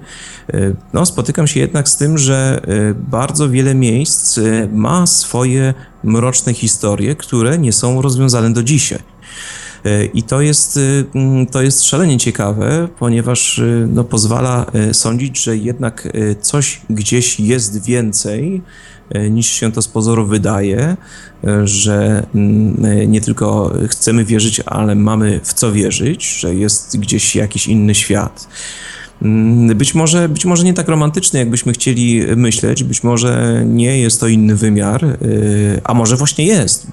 e, no, spotykam się jednak z tym, że e, bardzo wiele miejsc e, ma swoje mroczne historie, które nie są rozwiązane do dzisiaj. I to jest, to jest szalenie ciekawe, ponieważ no, pozwala sądzić, że jednak coś gdzieś jest więcej E, niż się to z pozoru wydaje, e, że mm, e, nie tylko chcemy wierzyć, ale mamy w co wierzyć, że jest gdzieś jakiś inny świat. Mm, być może, być może nie tak romantyczny, jakbyśmy chcieli myśleć, być może nie jest to inny wymiar, a może właśnie jest.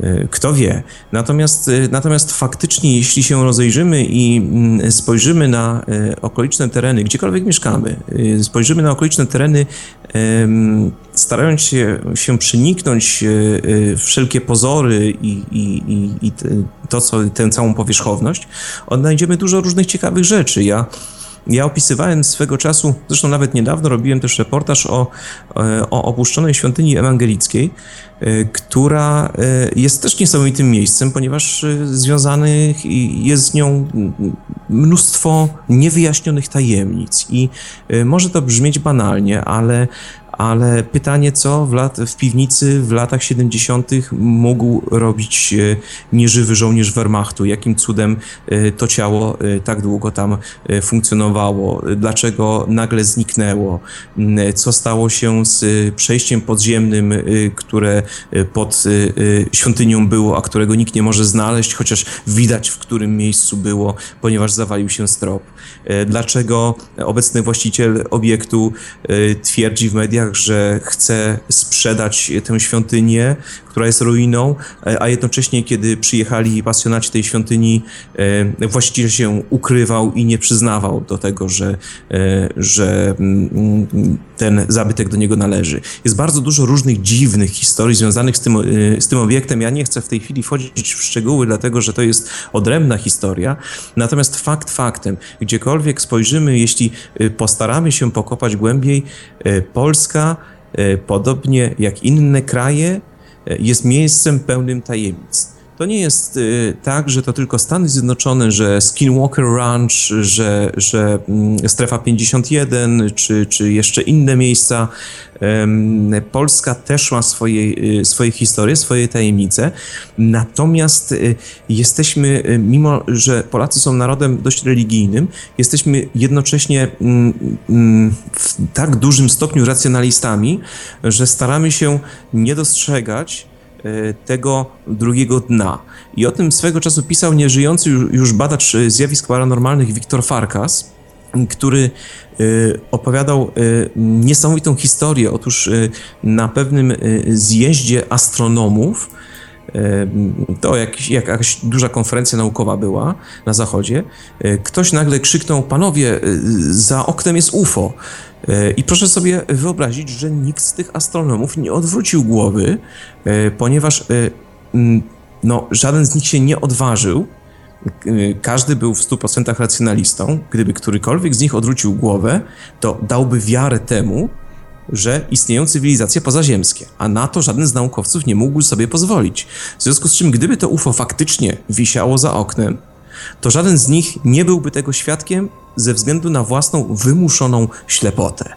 E, kto wie. Natomiast, e, natomiast faktycznie, jeśli się rozejrzymy i mm, spojrzymy na okoliczne tereny, gdziekolwiek mieszkamy, spojrzymy na okoliczne tereny, starając się, się przeniknąć wszelkie pozory i, i, i to, co, tę całą powierzchowność, odnajdziemy dużo różnych ciekawych rzeczy. Ja ja opisywałem swego czasu, zresztą nawet niedawno robiłem też reportaż o, e, o opuszczonej świątyni ewangelickiej, e, która e, jest też niesamowitym miejscem, ponieważ związanych jest z nią mnóstwo niewyjaśnionych tajemnic. I może to brzmieć banalnie, ale ale pytanie, co w, lat, w piwnicy w latach 70. mógł robić e, nieżywy żołnierz Wehrmachtu? Jakim cudem e, to ciało e, tak długo tam funkcjonowało? Dlaczego nagle zniknęło? Mm, co stało się z przejściem podziemnym, które pod świątynią było, a którego nikt nie może znaleźć, chociaż widać w którym miejscu było, ponieważ zawalił się strop? Dlaczego obecny właściciel obiektu twierdzi w mediach, że chce sprzedać tę świątynię, która jest ruiną, a jednocześnie, kiedy przyjechali pasjonaci tej świątyni, e, właściciel się ukrywał i nie przyznawał do tego, że, e, że mm, ten zabytek do niego należy. Jest bardzo dużo różnych dziwnych historii związanych z tym, e, z tym obiektem. Ja nie chcę w tej chwili wchodzić w szczegóły, dlatego że to jest odrębna historia. Natomiast fakt faktem, gdziekolwiek spojrzymy, jeśli postaramy się pokopać głębiej, Polska, podobnie jak inne kraje, jest miejscem pełnym tajemnic. To nie jest y, tak, że to tylko Stany Zjednoczone, że Skinwalker Ranch, że, że mm, Strefa 51, czy, czy jeszcze inne miejsca. Polska też ma swoje, y, swoje historie, swoje tajemnice. Natomiast y, jesteśmy, mimo że Polacy są narodem dość religijnym, jesteśmy jednocześnie mm, mm, w tak dużym stopniu racjonalistami, że staramy się nie dostrzegać tego drugiego dna. I o tym swego czasu pisał nieżyjący już badacz zjawisk paranormalnych Wiktor Farkas, który e, opowiadał e, niesamowitą historię. Otóż na pewnym zjeździe astronomów to jakiś, jakaś duża konferencja naukowa była na zachodzie, e, ktoś nagle krzyknął, panowie, e, za oknem jest UFO. E, I proszę sobie wyobrazić, że nikt z tych astronomów nie odwrócił głowy, e, ponieważ e, no, żaden z nich się nie odważył. Każdy był w 100% racjonalistą. Gdyby którykolwiek z nich odwrócił głowę, to dałby wiarę temu, że istnieją cywilizacje pozaziemskie, a na to żaden z naukowców nie mógł sobie pozwolić. W związku z czym, gdyby to UFO faktycznie wisiało za oknem, to żaden z nich nie byłby tego świadkiem ze względu na własną wymuszoną ślepotę.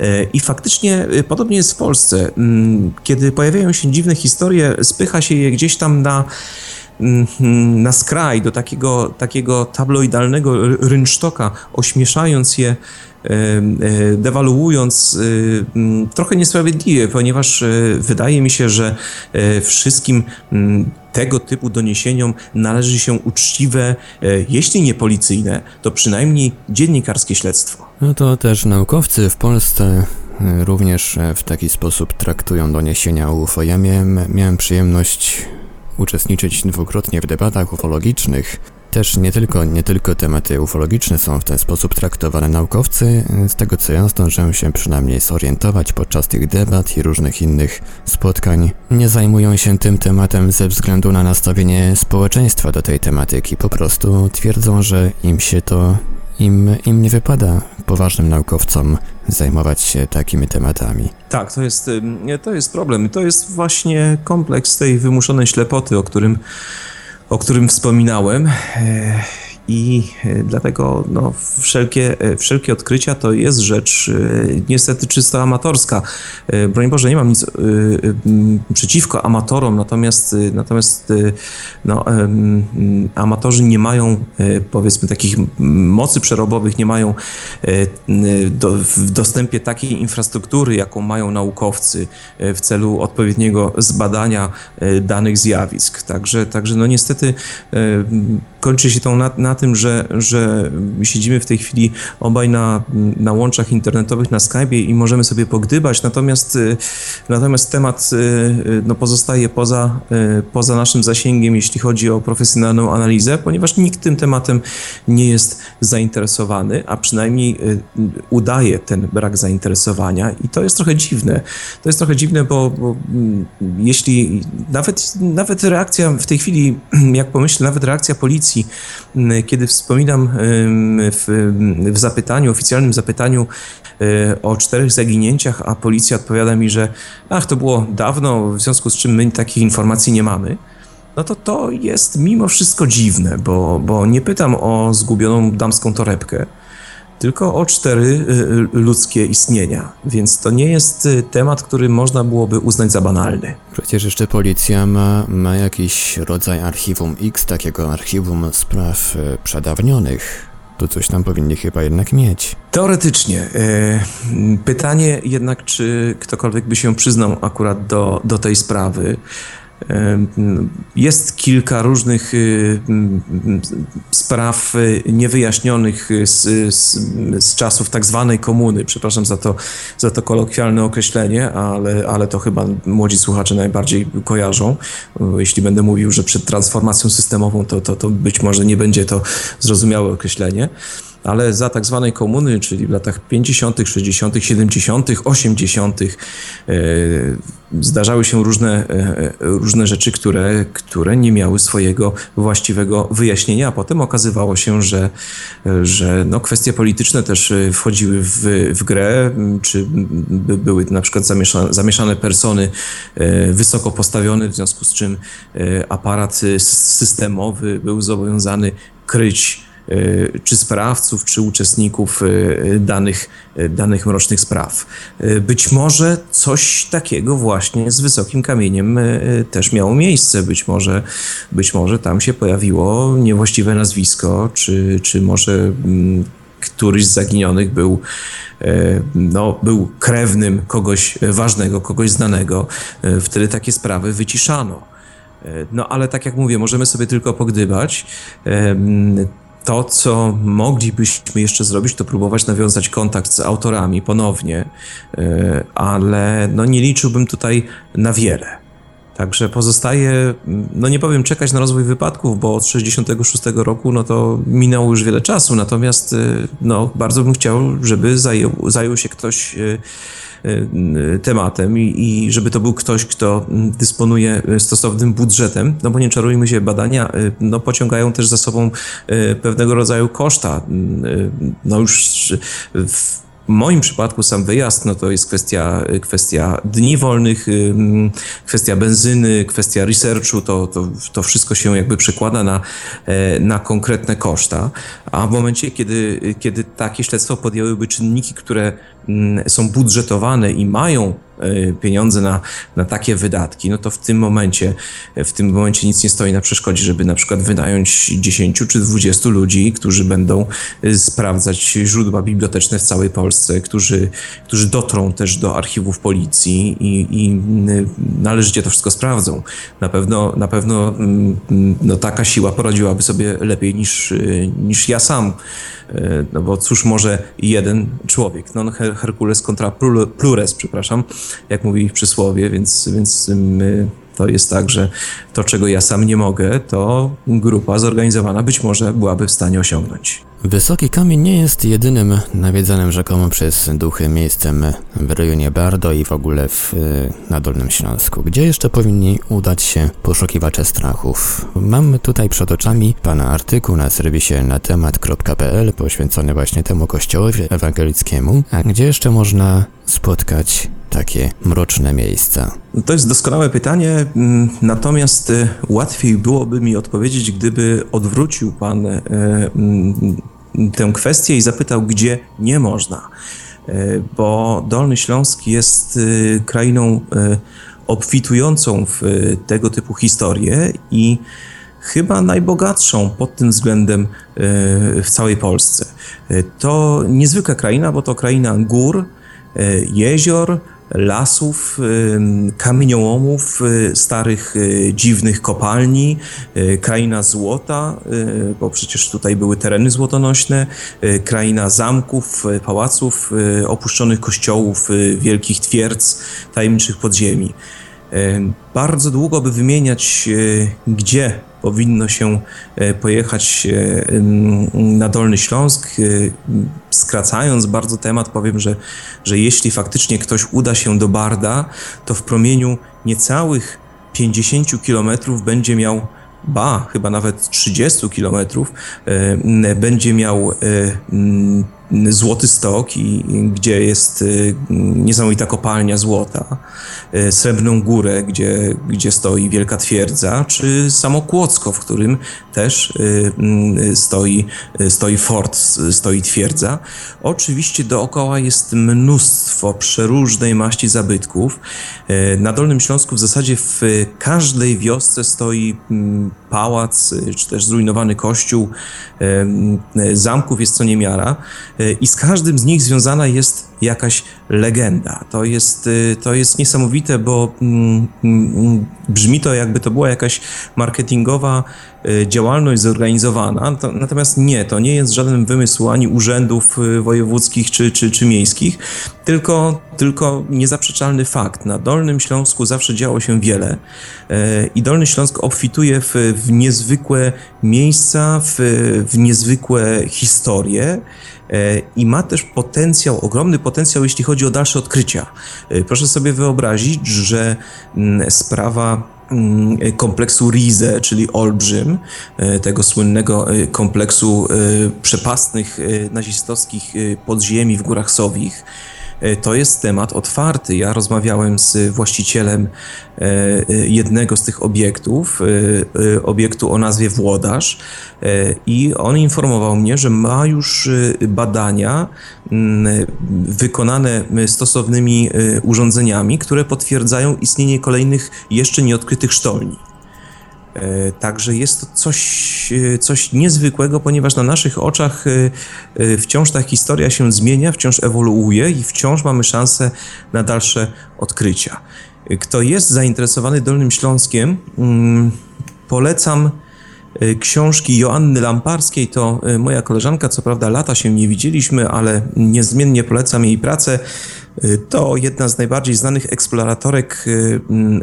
E, I faktycznie e, podobnie jest w Polsce. Mm, Kiedy pojawiają się dziwne historie, spycha się je gdzieś tam na, mm, na skraj, do takiego, takiego tabloidalnego rynsztoka, ośmieszając je, dewaluując e, mm, trochę niesprawiedliwie, ponieważ e, wydaje mi się, że e, wszystkim tego typu doniesieniom należy się uczciwe, e, jeśli nie policyjne, to przynajmniej dziennikarskie śledztwo. No to też naukowcy w Polsce również e, w taki sposób traktują doniesienia o UFO. Ja miałem, miałem przyjemność uczestniczyć dwukrotnie w debatach ufologicznych. Też nie tylko, nie tylko tematy ufologiczne są w ten sposób traktowane. Naukowcy, y, z tego co ja zdążyłem się przynajmniej zorientować podczas tych debat i różnych innych spotkań, nie zajmują się tym tematem ze względu na nastawienie społeczeństwa do tej tematyki. Po prostu twierdzą, że im się to im, im nie wypada poważnym naukowcom zajmować się takimi tematami. Tak, to jest, to jest problem. To jest właśnie kompleks tej wymuszonej ślepoty, o którym, o którym wspominałem. I e, dlatego no, wszelkie, e, wszelkie odkrycia to jest rzecz e, niestety czysto amatorska. Broń Boże, nie mam nic przeciwko amatorom, natomiast, natomiast no, amatorzy nie mają powiedzmy takich mocy przerobowych, nie mają do, w dostępie takiej infrastruktury, jaką mają naukowcy w celu odpowiedniego zbadania danych zjawisk. Także, także no niestety kończy się to na, na tym, że, że siedzimy w tej chwili obaj na, na łączach internetowych, na Skype'ie i możemy sobie pogdybać, natomiast, e, natomiast temat e, e, no, pozostaje poza, poza naszym zasięgiem, jeśli chodzi o profesjonalną analizę, ponieważ nikt tym tematem nie jest zainteresowany, a przynajmniej udaje ten brak zainteresowania i to jest trochę dziwne. To jest trochę dziwne, bo, bo mm, jeśli nawet, nawet reakcja w tej chwili, jak pomyślę, nawet reakcja policji, kiedy wspominam w, w zapytaniu, oficjalnym zapytaniu y, o czterech zaginięciach, a policja odpowiada mi, że ach, to było dawno, w związku z czym my takich informacji nie mamy. No to to jest mimo wszystko dziwne, bo, bo nie pytam o zgubioną damską torebkę, tylko o cztery y, y, ludzkie istnienia. Więc to nie jest y, temat, który można byłoby uznać za banalny. Przecież jeszcze policja ma, ma jakiś rodzaj archiwum X, takiego archiwum spraw przedawnionych. To coś tam powinni chyba jednak mieć. Teoretycznie. Pytanie jednak, czy ktokolwiek by się przyznał akurat do, do tej sprawy. Jest kilka różnych y, spraw y, niewyjaśnionych y, z, z, z czasów tak zwanej komuny. Przepraszam za to, za to kolokwialne określenie, ale, ale to chyba młodzi słuchacze najbardziej kojarzą. Jeśli będę mówił, że przed transformacją systemową, to, to, to być może nie będzie to zrozumiałe określenie ale za tak zwanej komuny, czyli w latach 50., 60., 70., 80., e, zdarzały się różne, e, różne rzeczy, które, które nie miały swojego właściwego wyjaśnienia, a potem okazywało się, że, że no, kwestie polityczne też e, wchodziły w, w grę, czy by, były na przykład zamieszane, zamieszane persony e, wysoko postawione, w związku z czym aparat systemowy był zobowiązany kryć czy sprawców, czy uczestników e, danych, e, danych mrocznych spraw. E, Być może coś takiego właśnie z wysokim kamieniem e, e, też miało miejsce. Być może, być może tam się pojawiło niewłaściwe nazwisko, czy, czy może mm, któryś z zaginionych był, e, no, był krewnym kogoś ważnego, kogoś znanego. E, Wtedy takie sprawy wyciszano. E, No ale tak jak mówię, możemy sobie tylko pogdybać. To, co moglibyśmy jeszcze zrobić, to próbować nawiązać kontakt z autorami ponownie, e, ale no nie liczyłbym tutaj na wiele. Także pozostaje, no nie powiem czekać na rozwój wypadków, bo od 66 roku no to minęło już wiele czasu, natomiast y, no bardzo bym chciał, żeby zajął, zajął się ktoś y, tematem i, i żeby to był ktoś, kto dysponuje stosownym budżetem, no bo nie czarujmy się, badania y, no pociągają też za sobą y, pewnego rodzaju koszta. Y, No już w w moim przypadku sam wyjazd, no to jest kwestia, kwestia dni wolnych, kwestia benzyny, kwestia researchu, to, to, to wszystko się jakby przekłada na, e, na konkretne koszta. A w momencie, kiedy, kiedy takie śledztwo podjęłyby czynniki, które mm, są budżetowane i mają pieniądze na, na takie wydatki, no to w tym momencie, w tym momencie nic nie stoi na przeszkodzie, żeby na przykład wynająć 10 czy 20 ludzi, którzy będą e, sprawdzać źródła biblioteczne w całej Polsce, którzy, którzy dotrą też do archiwów policji i, i należycie to wszystko sprawdzą. Na pewno, na pewno no, taka siła poradziłaby sobie lepiej niż, y, niż ja sam. E, No bo cóż może jeden człowiek, non her- Herkules contra plur- plures, przepraszam, jak mówi przysłowie, więc, więc my, to jest tak, że to, czego ja sam nie mogę, to grupa zorganizowana być może byłaby w stanie osiągnąć. Wysoki Kamień nie jest jedynym nawiedzanym rzekomo przez duchy miejscem w rejonie Bardo i w ogóle w, na Dolnym Śląsku. Gdzie jeszcze powinni udać się poszukiwacze strachów? Mam tutaj przed oczami pana artykuł na serwisie na temat.pl poświęcony właśnie temu kościołowi ewangelickiemu, a gdzie jeszcze można spotkać takie mroczne miejsca? To jest doskonałe pytanie, mm, natomiast e, łatwiej byłoby mi odpowiedzieć, gdyby odwrócił Pan e, mm, tę kwestię i zapytał, gdzie nie można. E, Bo Dolny Śląsk jest krainą obfitującą w tego typu historie i chyba najbogatszą pod tym względem w całej Polsce. To niezwykła kraina, bo to kraina gór, jezior, lasów, kamieniołomów, y, starych y, dziwnych kopalni, y, kraina złota, bo przecież tutaj były tereny złotonośne, kraina zamków, pałaców, opuszczonych kościołów, wielkich twierdz, tajemniczych podziemi. Y, Bardzo długo by wymieniać, y, gdzie powinno się y, pojechać na Dolny Śląsk. Skracając bardzo temat, powiem, że, że jeśli faktycznie ktoś uda się do Barda, to w promieniu niecałych 50 kilometrów będzie miał ba, chyba nawet 30 kilometrów, e, będzie miał e, Złoty Stok, i, gdzie jest e, niesamowita kopalnia złota, e, Srebrną Górę, gdzie, gdzie stoi Wielka Twierdza, czy samo Kłodzko, w którym też mm, stoi, stoi fort, stoi twierdza. Oczywiście dookoła jest mnóstwo przeróżnej maści zabytków. Na Dolnym Śląsku w zasadzie w każdej wiosce stoi mm, pałac, czy też zrujnowany kościół. Zamków jest co niemiara i z każdym z nich związana jest jakaś legenda. To jest, e, to jest niesamowite, bo mm, mm, brzmi to jakby to była jakaś marketingowa e, działalność zorganizowana, to, natomiast nie, to nie jest żaden wymysł ani urzędów e, wojewódzkich czy, czy, czy miejskich, tylko, tylko niezaprzeczalny fakt. Na Dolnym Śląsku zawsze działo się wiele i Dolny Śląsk obfituje w, w niezwykłe miejsca, w, w niezwykłe historie i ma też potencjał, ogromny potencjał, jeśli chodzi o dalsze odkrycia. E, Proszę sobie wyobrazić, że mm, sprawa mm, kompleksu Rize, czyli Olbrzym, e, tego słynnego e, kompleksu przepastnych nazistowskich podziemi w Górach Sowich. E, To jest temat otwarty. Ja rozmawiałem z właścicielem e, e, jednego z tych obiektów, obiektu o nazwie Włodarz, i on informował mnie, że ma już badania mm, wykonane stosownymi urządzeniami, które potwierdzają istnienie kolejnych jeszcze nieodkrytych sztolni. E, Także jest to coś, e, coś niezwykłego, ponieważ na naszych oczach e, wciąż ta historia się zmienia, wciąż ewoluuje i wciąż mamy szansę na dalsze odkrycia. Kto jest zainteresowany Dolnym Śląskiem, mm, polecam książki Joanny Lamparskiej. To e, moja koleżanka, co prawda lata się nie widzieliśmy, ale niezmiennie polecam jej pracę. E, To jedna z najbardziej znanych eksploratorek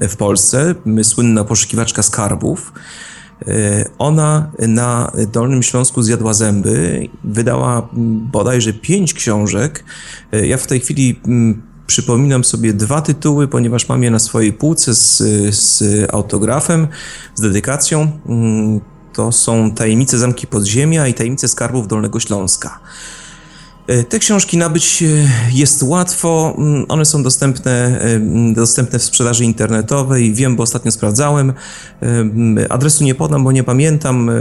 e, w Polsce, słynna poszukiwaczka skarbów. E, Ona na Dolnym Śląsku zjadła zęby, wydała mm, bodajże pięć książek. E, Ja w tej chwili mm, przypominam sobie dwa tytuły, ponieważ mam je na swojej półce z, z autografem, z dedykacją. To są Tajemnice Zamki Podziemia i Tajemnice Skarbów Dolnego Śląska. E, Te książki nabyć e, jest łatwo. Mm, One są dostępne, e, mm, dostępne w sprzedaży internetowej. Wiem, bo ostatnio sprawdzałem. Mm, Adresu nie podam, bo nie pamiętam,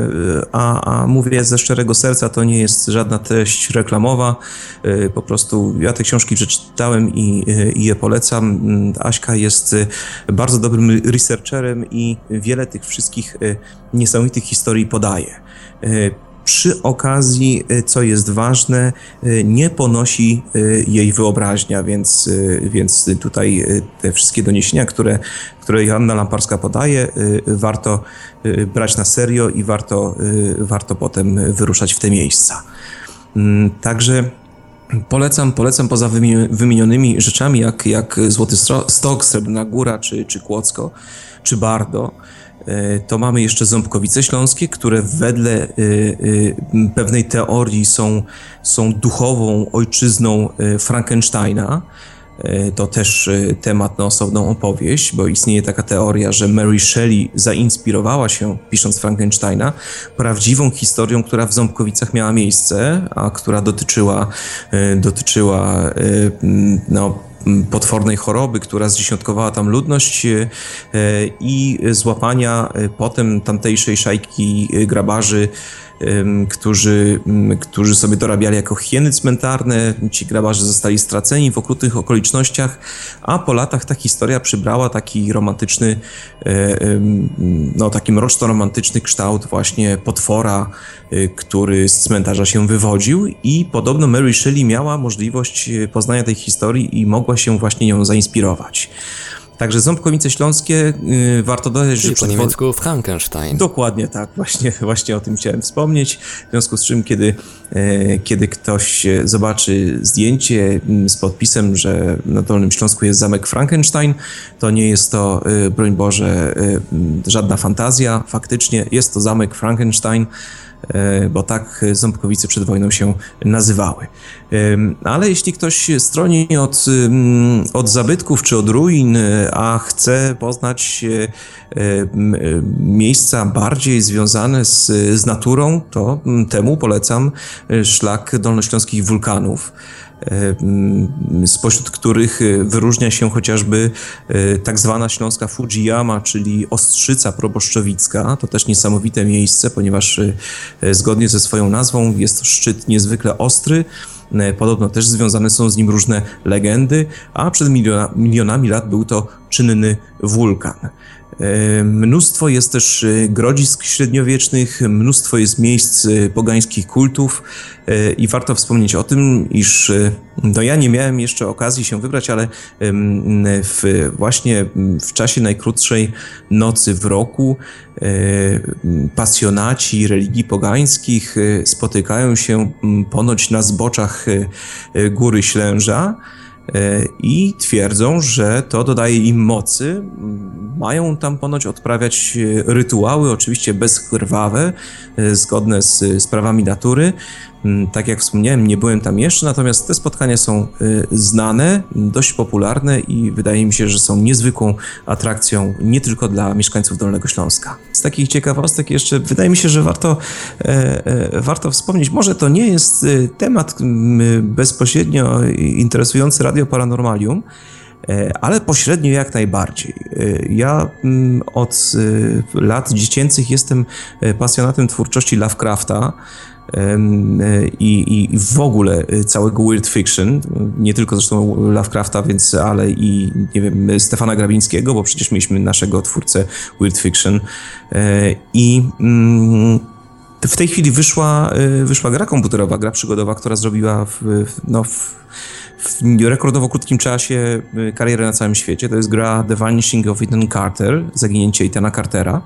a, a mówię ze szczerego serca, to nie jest żadna treść reklamowa. Po prostu ja te książki przeczytałem i, i je polecam. Aśka jest bardzo dobrym researcherem i wiele tych wszystkich niesamowitych historii podaje. Przy okazji, y, co jest ważne, y, nie ponosi y, jej wyobraźnia, więc, więc tutaj te wszystkie doniesienia, które, które Joanna Lamparska podaje, warto brać na serio i warto, warto potem wyruszać w te miejsca. Mm, Także Polecam, polecam poza wymi- wymienionymi rzeczami, jak, jak Złoty Stok, Srebrna Góra, czy, czy Kłodzko, czy Bardo, to mamy jeszcze Ząbkowice Śląskie, które wedle e, e, pewnej teorii są, są duchową ojczyzną e, Frankensteina. E, To też e, temat na osobną opowieść, bo istnieje taka teoria, że Mary Shelley zainspirowała się, pisząc Frankensteina, prawdziwą historią, która w Ząbkowicach miała miejsce, a która dotyczyła, e, dotyczyła e, no, potwornej choroby, która zdziesiątkowała tam ludność e, i złapania e, potem tamtejszej szajki e, grabarzy, którzy, którzy sobie dorabiali jako hieny cmentarne. Ci grabarze zostali straceni w okrutnych okolicznościach, a po latach ta historia przybrała taki romantyczny, e, no taki mroczno-romantyczny kształt właśnie potwora, e, który z cmentarza się wywodził i podobno Mary Shelley miała możliwość e, poznania tej historii i mogła się właśnie nią zainspirować. Także Ząbkowice Śląskie, y, warto dodać, że Czyli po przetwor- niemiecku Frankenstein. Dokładnie tak, właśnie, właśnie o tym chciałem wspomnieć. W związku z czym, kiedy, e, kiedy ktoś zobaczy zdjęcie mm, z podpisem, że na Dolnym Śląsku jest zamek Frankenstein, to nie jest to, e, broń Boże, e, m, żadna fantazja. Faktycznie jest to zamek Frankenstein, bo tak Ząbkowice przed wojną się nazywały. Ale jeśli ktoś stroni od, od zabytków czy od ruin, e, a chce poznać e, e, e, miejsca bardziej związane z, z naturą, to temu polecam e, szlak dolnośląskich wulkanów. E, Spośród których e, wyróżnia się chociażby e, tak zwana śląska Fujiyama, czyli Ostrzyca Proboszczowicka. To też niesamowite miejsce, ponieważ zgodnie ze swoją nazwą jest szczyt niezwykle ostry. Podobno też związane są z nim różne legendy, a przed miliona, milionami lat był to czynny wulkan. Mnóstwo jest też e, grodzisk średniowiecznych, mnóstwo jest miejsc e, pogańskich kultów e, i warto wspomnieć o tym, iż no ja nie miałem jeszcze okazji się wybrać, ale w, właśnie w czasie najkrótszej nocy w roku pasjonaci religii pogańskich spotykają się ponoć na zboczach góry Ślęża i twierdzą, że to dodaje im mocy. Mają tam ponoć odprawiać e, rytuały, oczywiście bezkrwawe, e, zgodne z, z prawami natury. Mm, Tak jak wspomniałem, nie byłem tam jeszcze, natomiast te spotkania są e, znane, dość popularne i wydaje mi się, że są niezwykłą atrakcją nie tylko dla mieszkańców Dolnego Śląska. Z takich ciekawostek jeszcze wydaje mi się, że warto, e, e, warto wspomnieć, może to nie jest e, temat bezpośrednio interesujący Radio Paranormalium, E, ale pośrednio jak najbardziej. Ja od e, lat dziecięcych jestem pasjonatem twórczości Lovecrafta. E, I, i, w ogóle e, całego weird fiction, nie tylko zresztą Lovecrafta, więc ale i nie wiem, Stefana Grabińskiego, bo przecież mieliśmy naszego twórcę weird fiction. E, I mm, w tej chwili wyszła, wyszła gra komputerowa, gra przygodowa, która zrobiła w, no, w, w rekordowo krótkim czasie y, karierę na całym świecie. To jest gra The Vanishing of Ethan Carter, zaginięcie Ethana Cartera.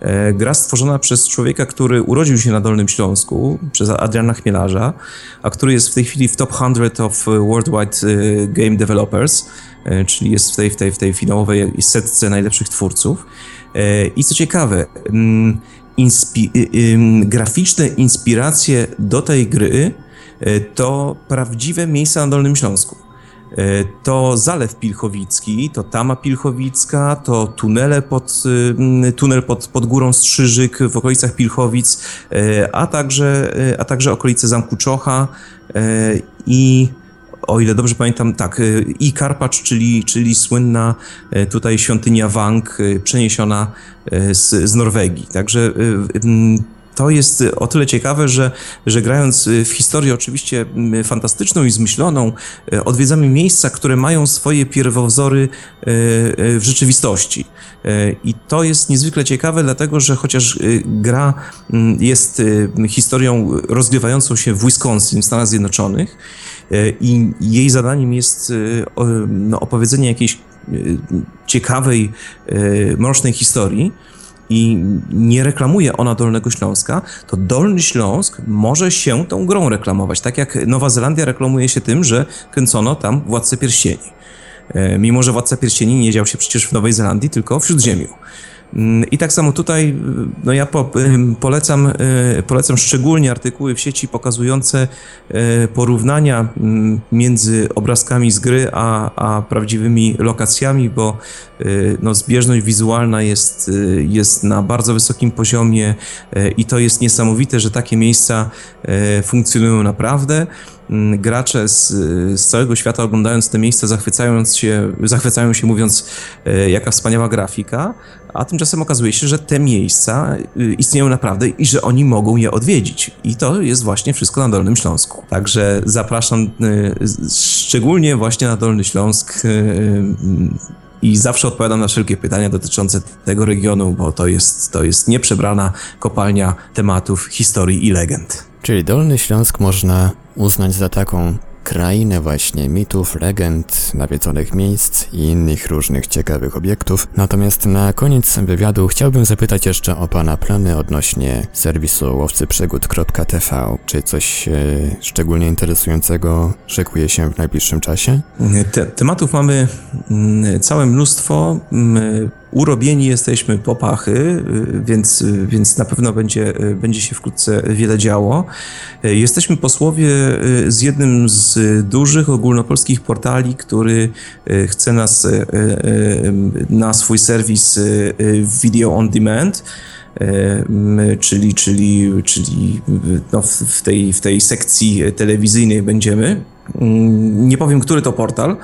E, Gra stworzona przez człowieka, który urodził się na Dolnym Śląsku, przez Adriana Chmielarza, a który jest w tej chwili w top 100 of Worldwide y, Game Developers, e, czyli jest w tej, w tej, w tej finałowej setce najlepszych twórców. E, I co ciekawe, mm, inspi- y, graficzne inspiracje do tej gry to prawdziwe miejsca na Dolnym Śląsku. E, To Zalew Pilchowicki, to Tama Pilchowicka, to tunele pod, ym, tunel pod, pod górą Strzyżyk w okolicach Pilchowic, e, a także, e, a także okolice Zamku Czocha e, i o ile dobrze pamiętam, tak, i Karpacz, czyli, czyli słynna tutaj świątynia Wang, przeniesiona z, z Norwegii. Także to jest o tyle ciekawe, że, że grając y, w historię oczywiście y, fantastyczną i zmyśloną, y, odwiedzamy miejsca, które mają swoje pierwowzory y, y, w rzeczywistości. Y, I to jest niezwykle ciekawe, dlatego że chociaż y, gra mm, jest y, historią rozgrywającą się w Wisconsin, w Stanach Zjednoczonych, y, i jej zadaniem jest y, no, opowiedzenie jakiejś y, ciekawej, y, mrocznej historii, i nie reklamuje ona Dolnego Śląska, to Dolny Śląsk może się tą grą reklamować. Tak jak Nowa Zelandia reklamuje się tym, że kręcono tam Władcę Pierścieni. E, Mimo, że Władca Pierścieni nie dział się przecież w Nowej Zelandii, tylko w Śródziemiu. I tak samo tutaj, no ja po, polecam, y, polecam szczególnie artykuły w sieci pokazujące y, porównania między obrazkami z gry a, a prawdziwymi lokacjami, bo y, no, zbieżność wizualna jest, jest na bardzo wysokim poziomie i to jest niesamowite, że takie miejsca funkcjonują naprawdę. Gracze z, z całego świata oglądając te miejsca zachwycając się, zachwycają się mówiąc e, jaka wspaniała grafika, a tymczasem okazuje się, że te miejsca y, istnieją naprawdę i że oni mogą je odwiedzić. I to jest właśnie wszystko na Dolnym Śląsku. Także zapraszam y, szczególnie właśnie na Dolny Śląsk y, i zawsze odpowiadam na wszelkie pytania dotyczące tego regionu, bo to jest, to jest nieprzebrana kopalnia tematów, historii i legend. Czyli Dolny Śląsk można uznać za taką krainę właśnie mitów, legend, nawiedzonych miejsc i innych różnych ciekawych obiektów. Natomiast na koniec wywiadu chciałbym zapytać jeszcze o Pana plany odnośnie serwisu łowcyprzygód.tv. Czy coś e, szczególnie interesującego szykuje się w najbliższym czasie? Te, tematów mamy mm, całe mnóstwo. Urobieni jesteśmy po pachy, y, więc, y, więc na pewno będzie, y, będzie się wkrótce wiele działo. Jesteśmy posłowie z jednym z dużych ogólnopolskich portali, który chce nas na swój serwis Video on Demand. Em, czyli, czyli, czyli no w, tej, w tej sekcji telewizyjnej będziemy. Mm, Nie powiem, który to portal,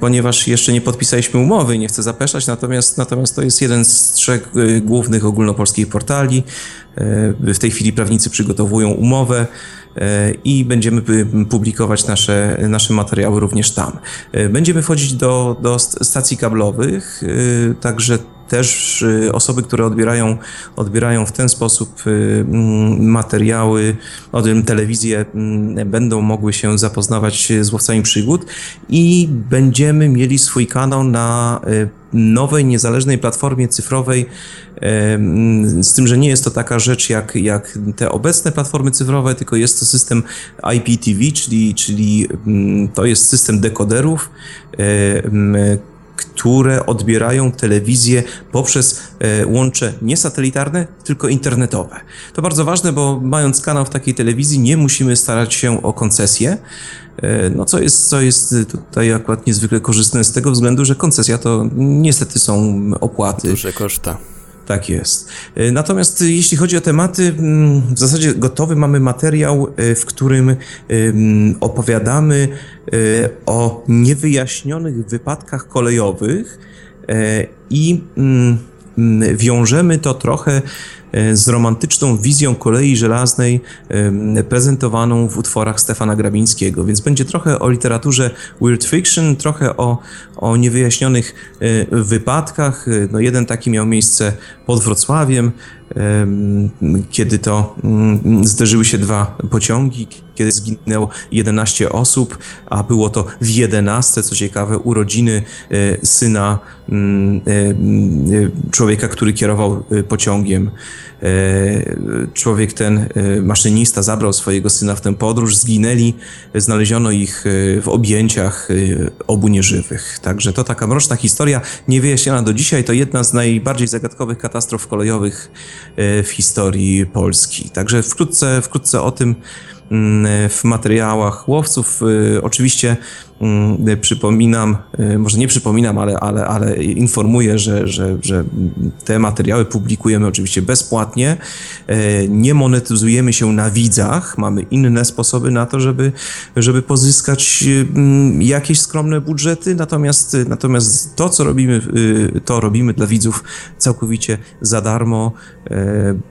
ponieważ jeszcze nie podpisaliśmy umowy nie chcę zapeszać, natomiast, natomiast to jest jeden z trzech e, głównych ogólnopolskich portali. E, W tej chwili prawnicy przygotowują umowę e, i będziemy pu- publikować nasze, nasze materiały również tam. E, Będziemy wchodzić do, do st- stacji kablowych, e, także też y, osoby, które odbierają, odbierają w ten sposób y, mm, materiały, o tym telewizję, mm, będą mogły się zapoznawać z łowcami przygód i będziemy mieli swój kanał na y, nowej, niezależnej platformie cyfrowej, z tym, że nie jest to taka rzecz jak, jak te obecne platformy cyfrowe, tylko jest to system IPTV, czyli, czyli mm, to jest system dekoderów, które odbierają telewizję poprzez e, łącze nie satelitarne, tylko internetowe. To bardzo ważne, bo mając kanał w takiej telewizji nie musimy starać się o koncesję, e, no co jest, co jest tutaj akurat niezwykle korzystne z tego względu, że koncesja to niestety są opłaty. Duże koszta. Tak jest. E, Natomiast e, jeśli chodzi o tematy, mm, w zasadzie gotowy mamy materiał, e, w którym em, opowiadamy o niewyjaśnionych wypadkach kolejowych i mm, mm, wiążemy to trochę z romantyczną wizją kolei żelaznej em, prezentowaną w utworach Stefana Grabińskiego. Więc będzie trochę o literaturze weird fiction, trochę o, o niewyjaśnionych e, wypadkach. E, No, jeden taki miał miejsce pod Wrocławiem, em, kiedy to mm, zderzyły się dwa pociągi, kiedy zginęło 11 osób, a było to w 11, co ciekawe, urodziny e, syna mm, e, mm, e, człowieka, który kierował e, pociągiem. E, Człowiek ten, e, maszynista, zabrał swojego syna w tę podróż, zginęli, znaleziono ich e, w objęciach obu nieżywych. Także to taka mroczna historia, niewyjaśniona do dzisiaj. To jedna z najbardziej zagadkowych katastrof kolejowych w historii Polski. Także wkrótce, wkrótce o tym mm, w materiałach łowców. Oczywiście przypominam, y, może nie przypominam, ale, ale, ale informuję, że, że, że te materiały publikujemy oczywiście bezpłatnie. E, Nie monetyzujemy się na widzach, mamy inne sposoby na to, żeby, żeby pozyskać y, mm, jakieś skromne budżety, natomiast, natomiast to, co robimy, y, to robimy dla widzów całkowicie za darmo,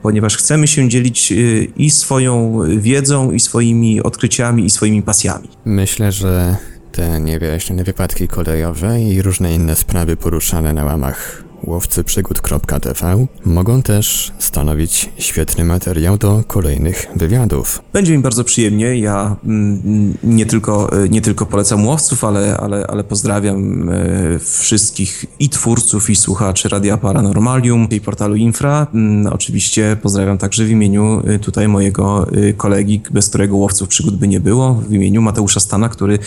ponieważ chcemy się dzielić y, i swoją wiedzą, i swoimi odkryciami, i swoimi pasjami. Myślę, że te niewyjaśnione wypadki kolejowe i różne inne sprawy poruszane na łamach łowcyprzygód.tv mogą też stanowić świetny materiał do kolejnych wywiadów. Będzie mi bardzo przyjemnie. Ja mm, nie tylko, nie tylko polecam łowców, ale, ale, ale pozdrawiam e, wszystkich i twórców, i słuchaczy Radia Paranormalium i portalu Infra. Mm, Oczywiście pozdrawiam także w imieniu e, tutaj mojego kolegi, bez którego łowców przygód by nie było, w imieniu Mateusza Stana, który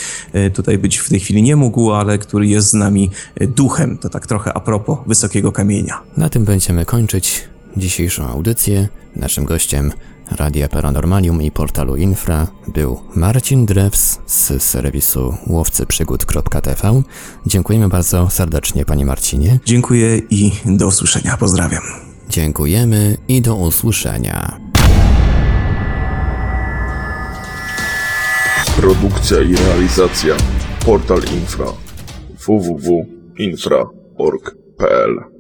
tutaj być w tej chwili nie mógł, ale który jest z nami duchem. To tak trochę a propos wysokiego kamienia. Na tym będziemy kończyć dzisiejszą audycję. Naszym gościem Radia Paranormalium i portalu Infra był Marcin Drews z serwisu łowcyprzygód.tv. Dziękujemy bardzo serdecznie Panie Marcinie. Dziękuję i do usłyszenia. Pozdrawiam. Dziękujemy i do usłyszenia. Produkcja i realizacja Portal Infra pearl.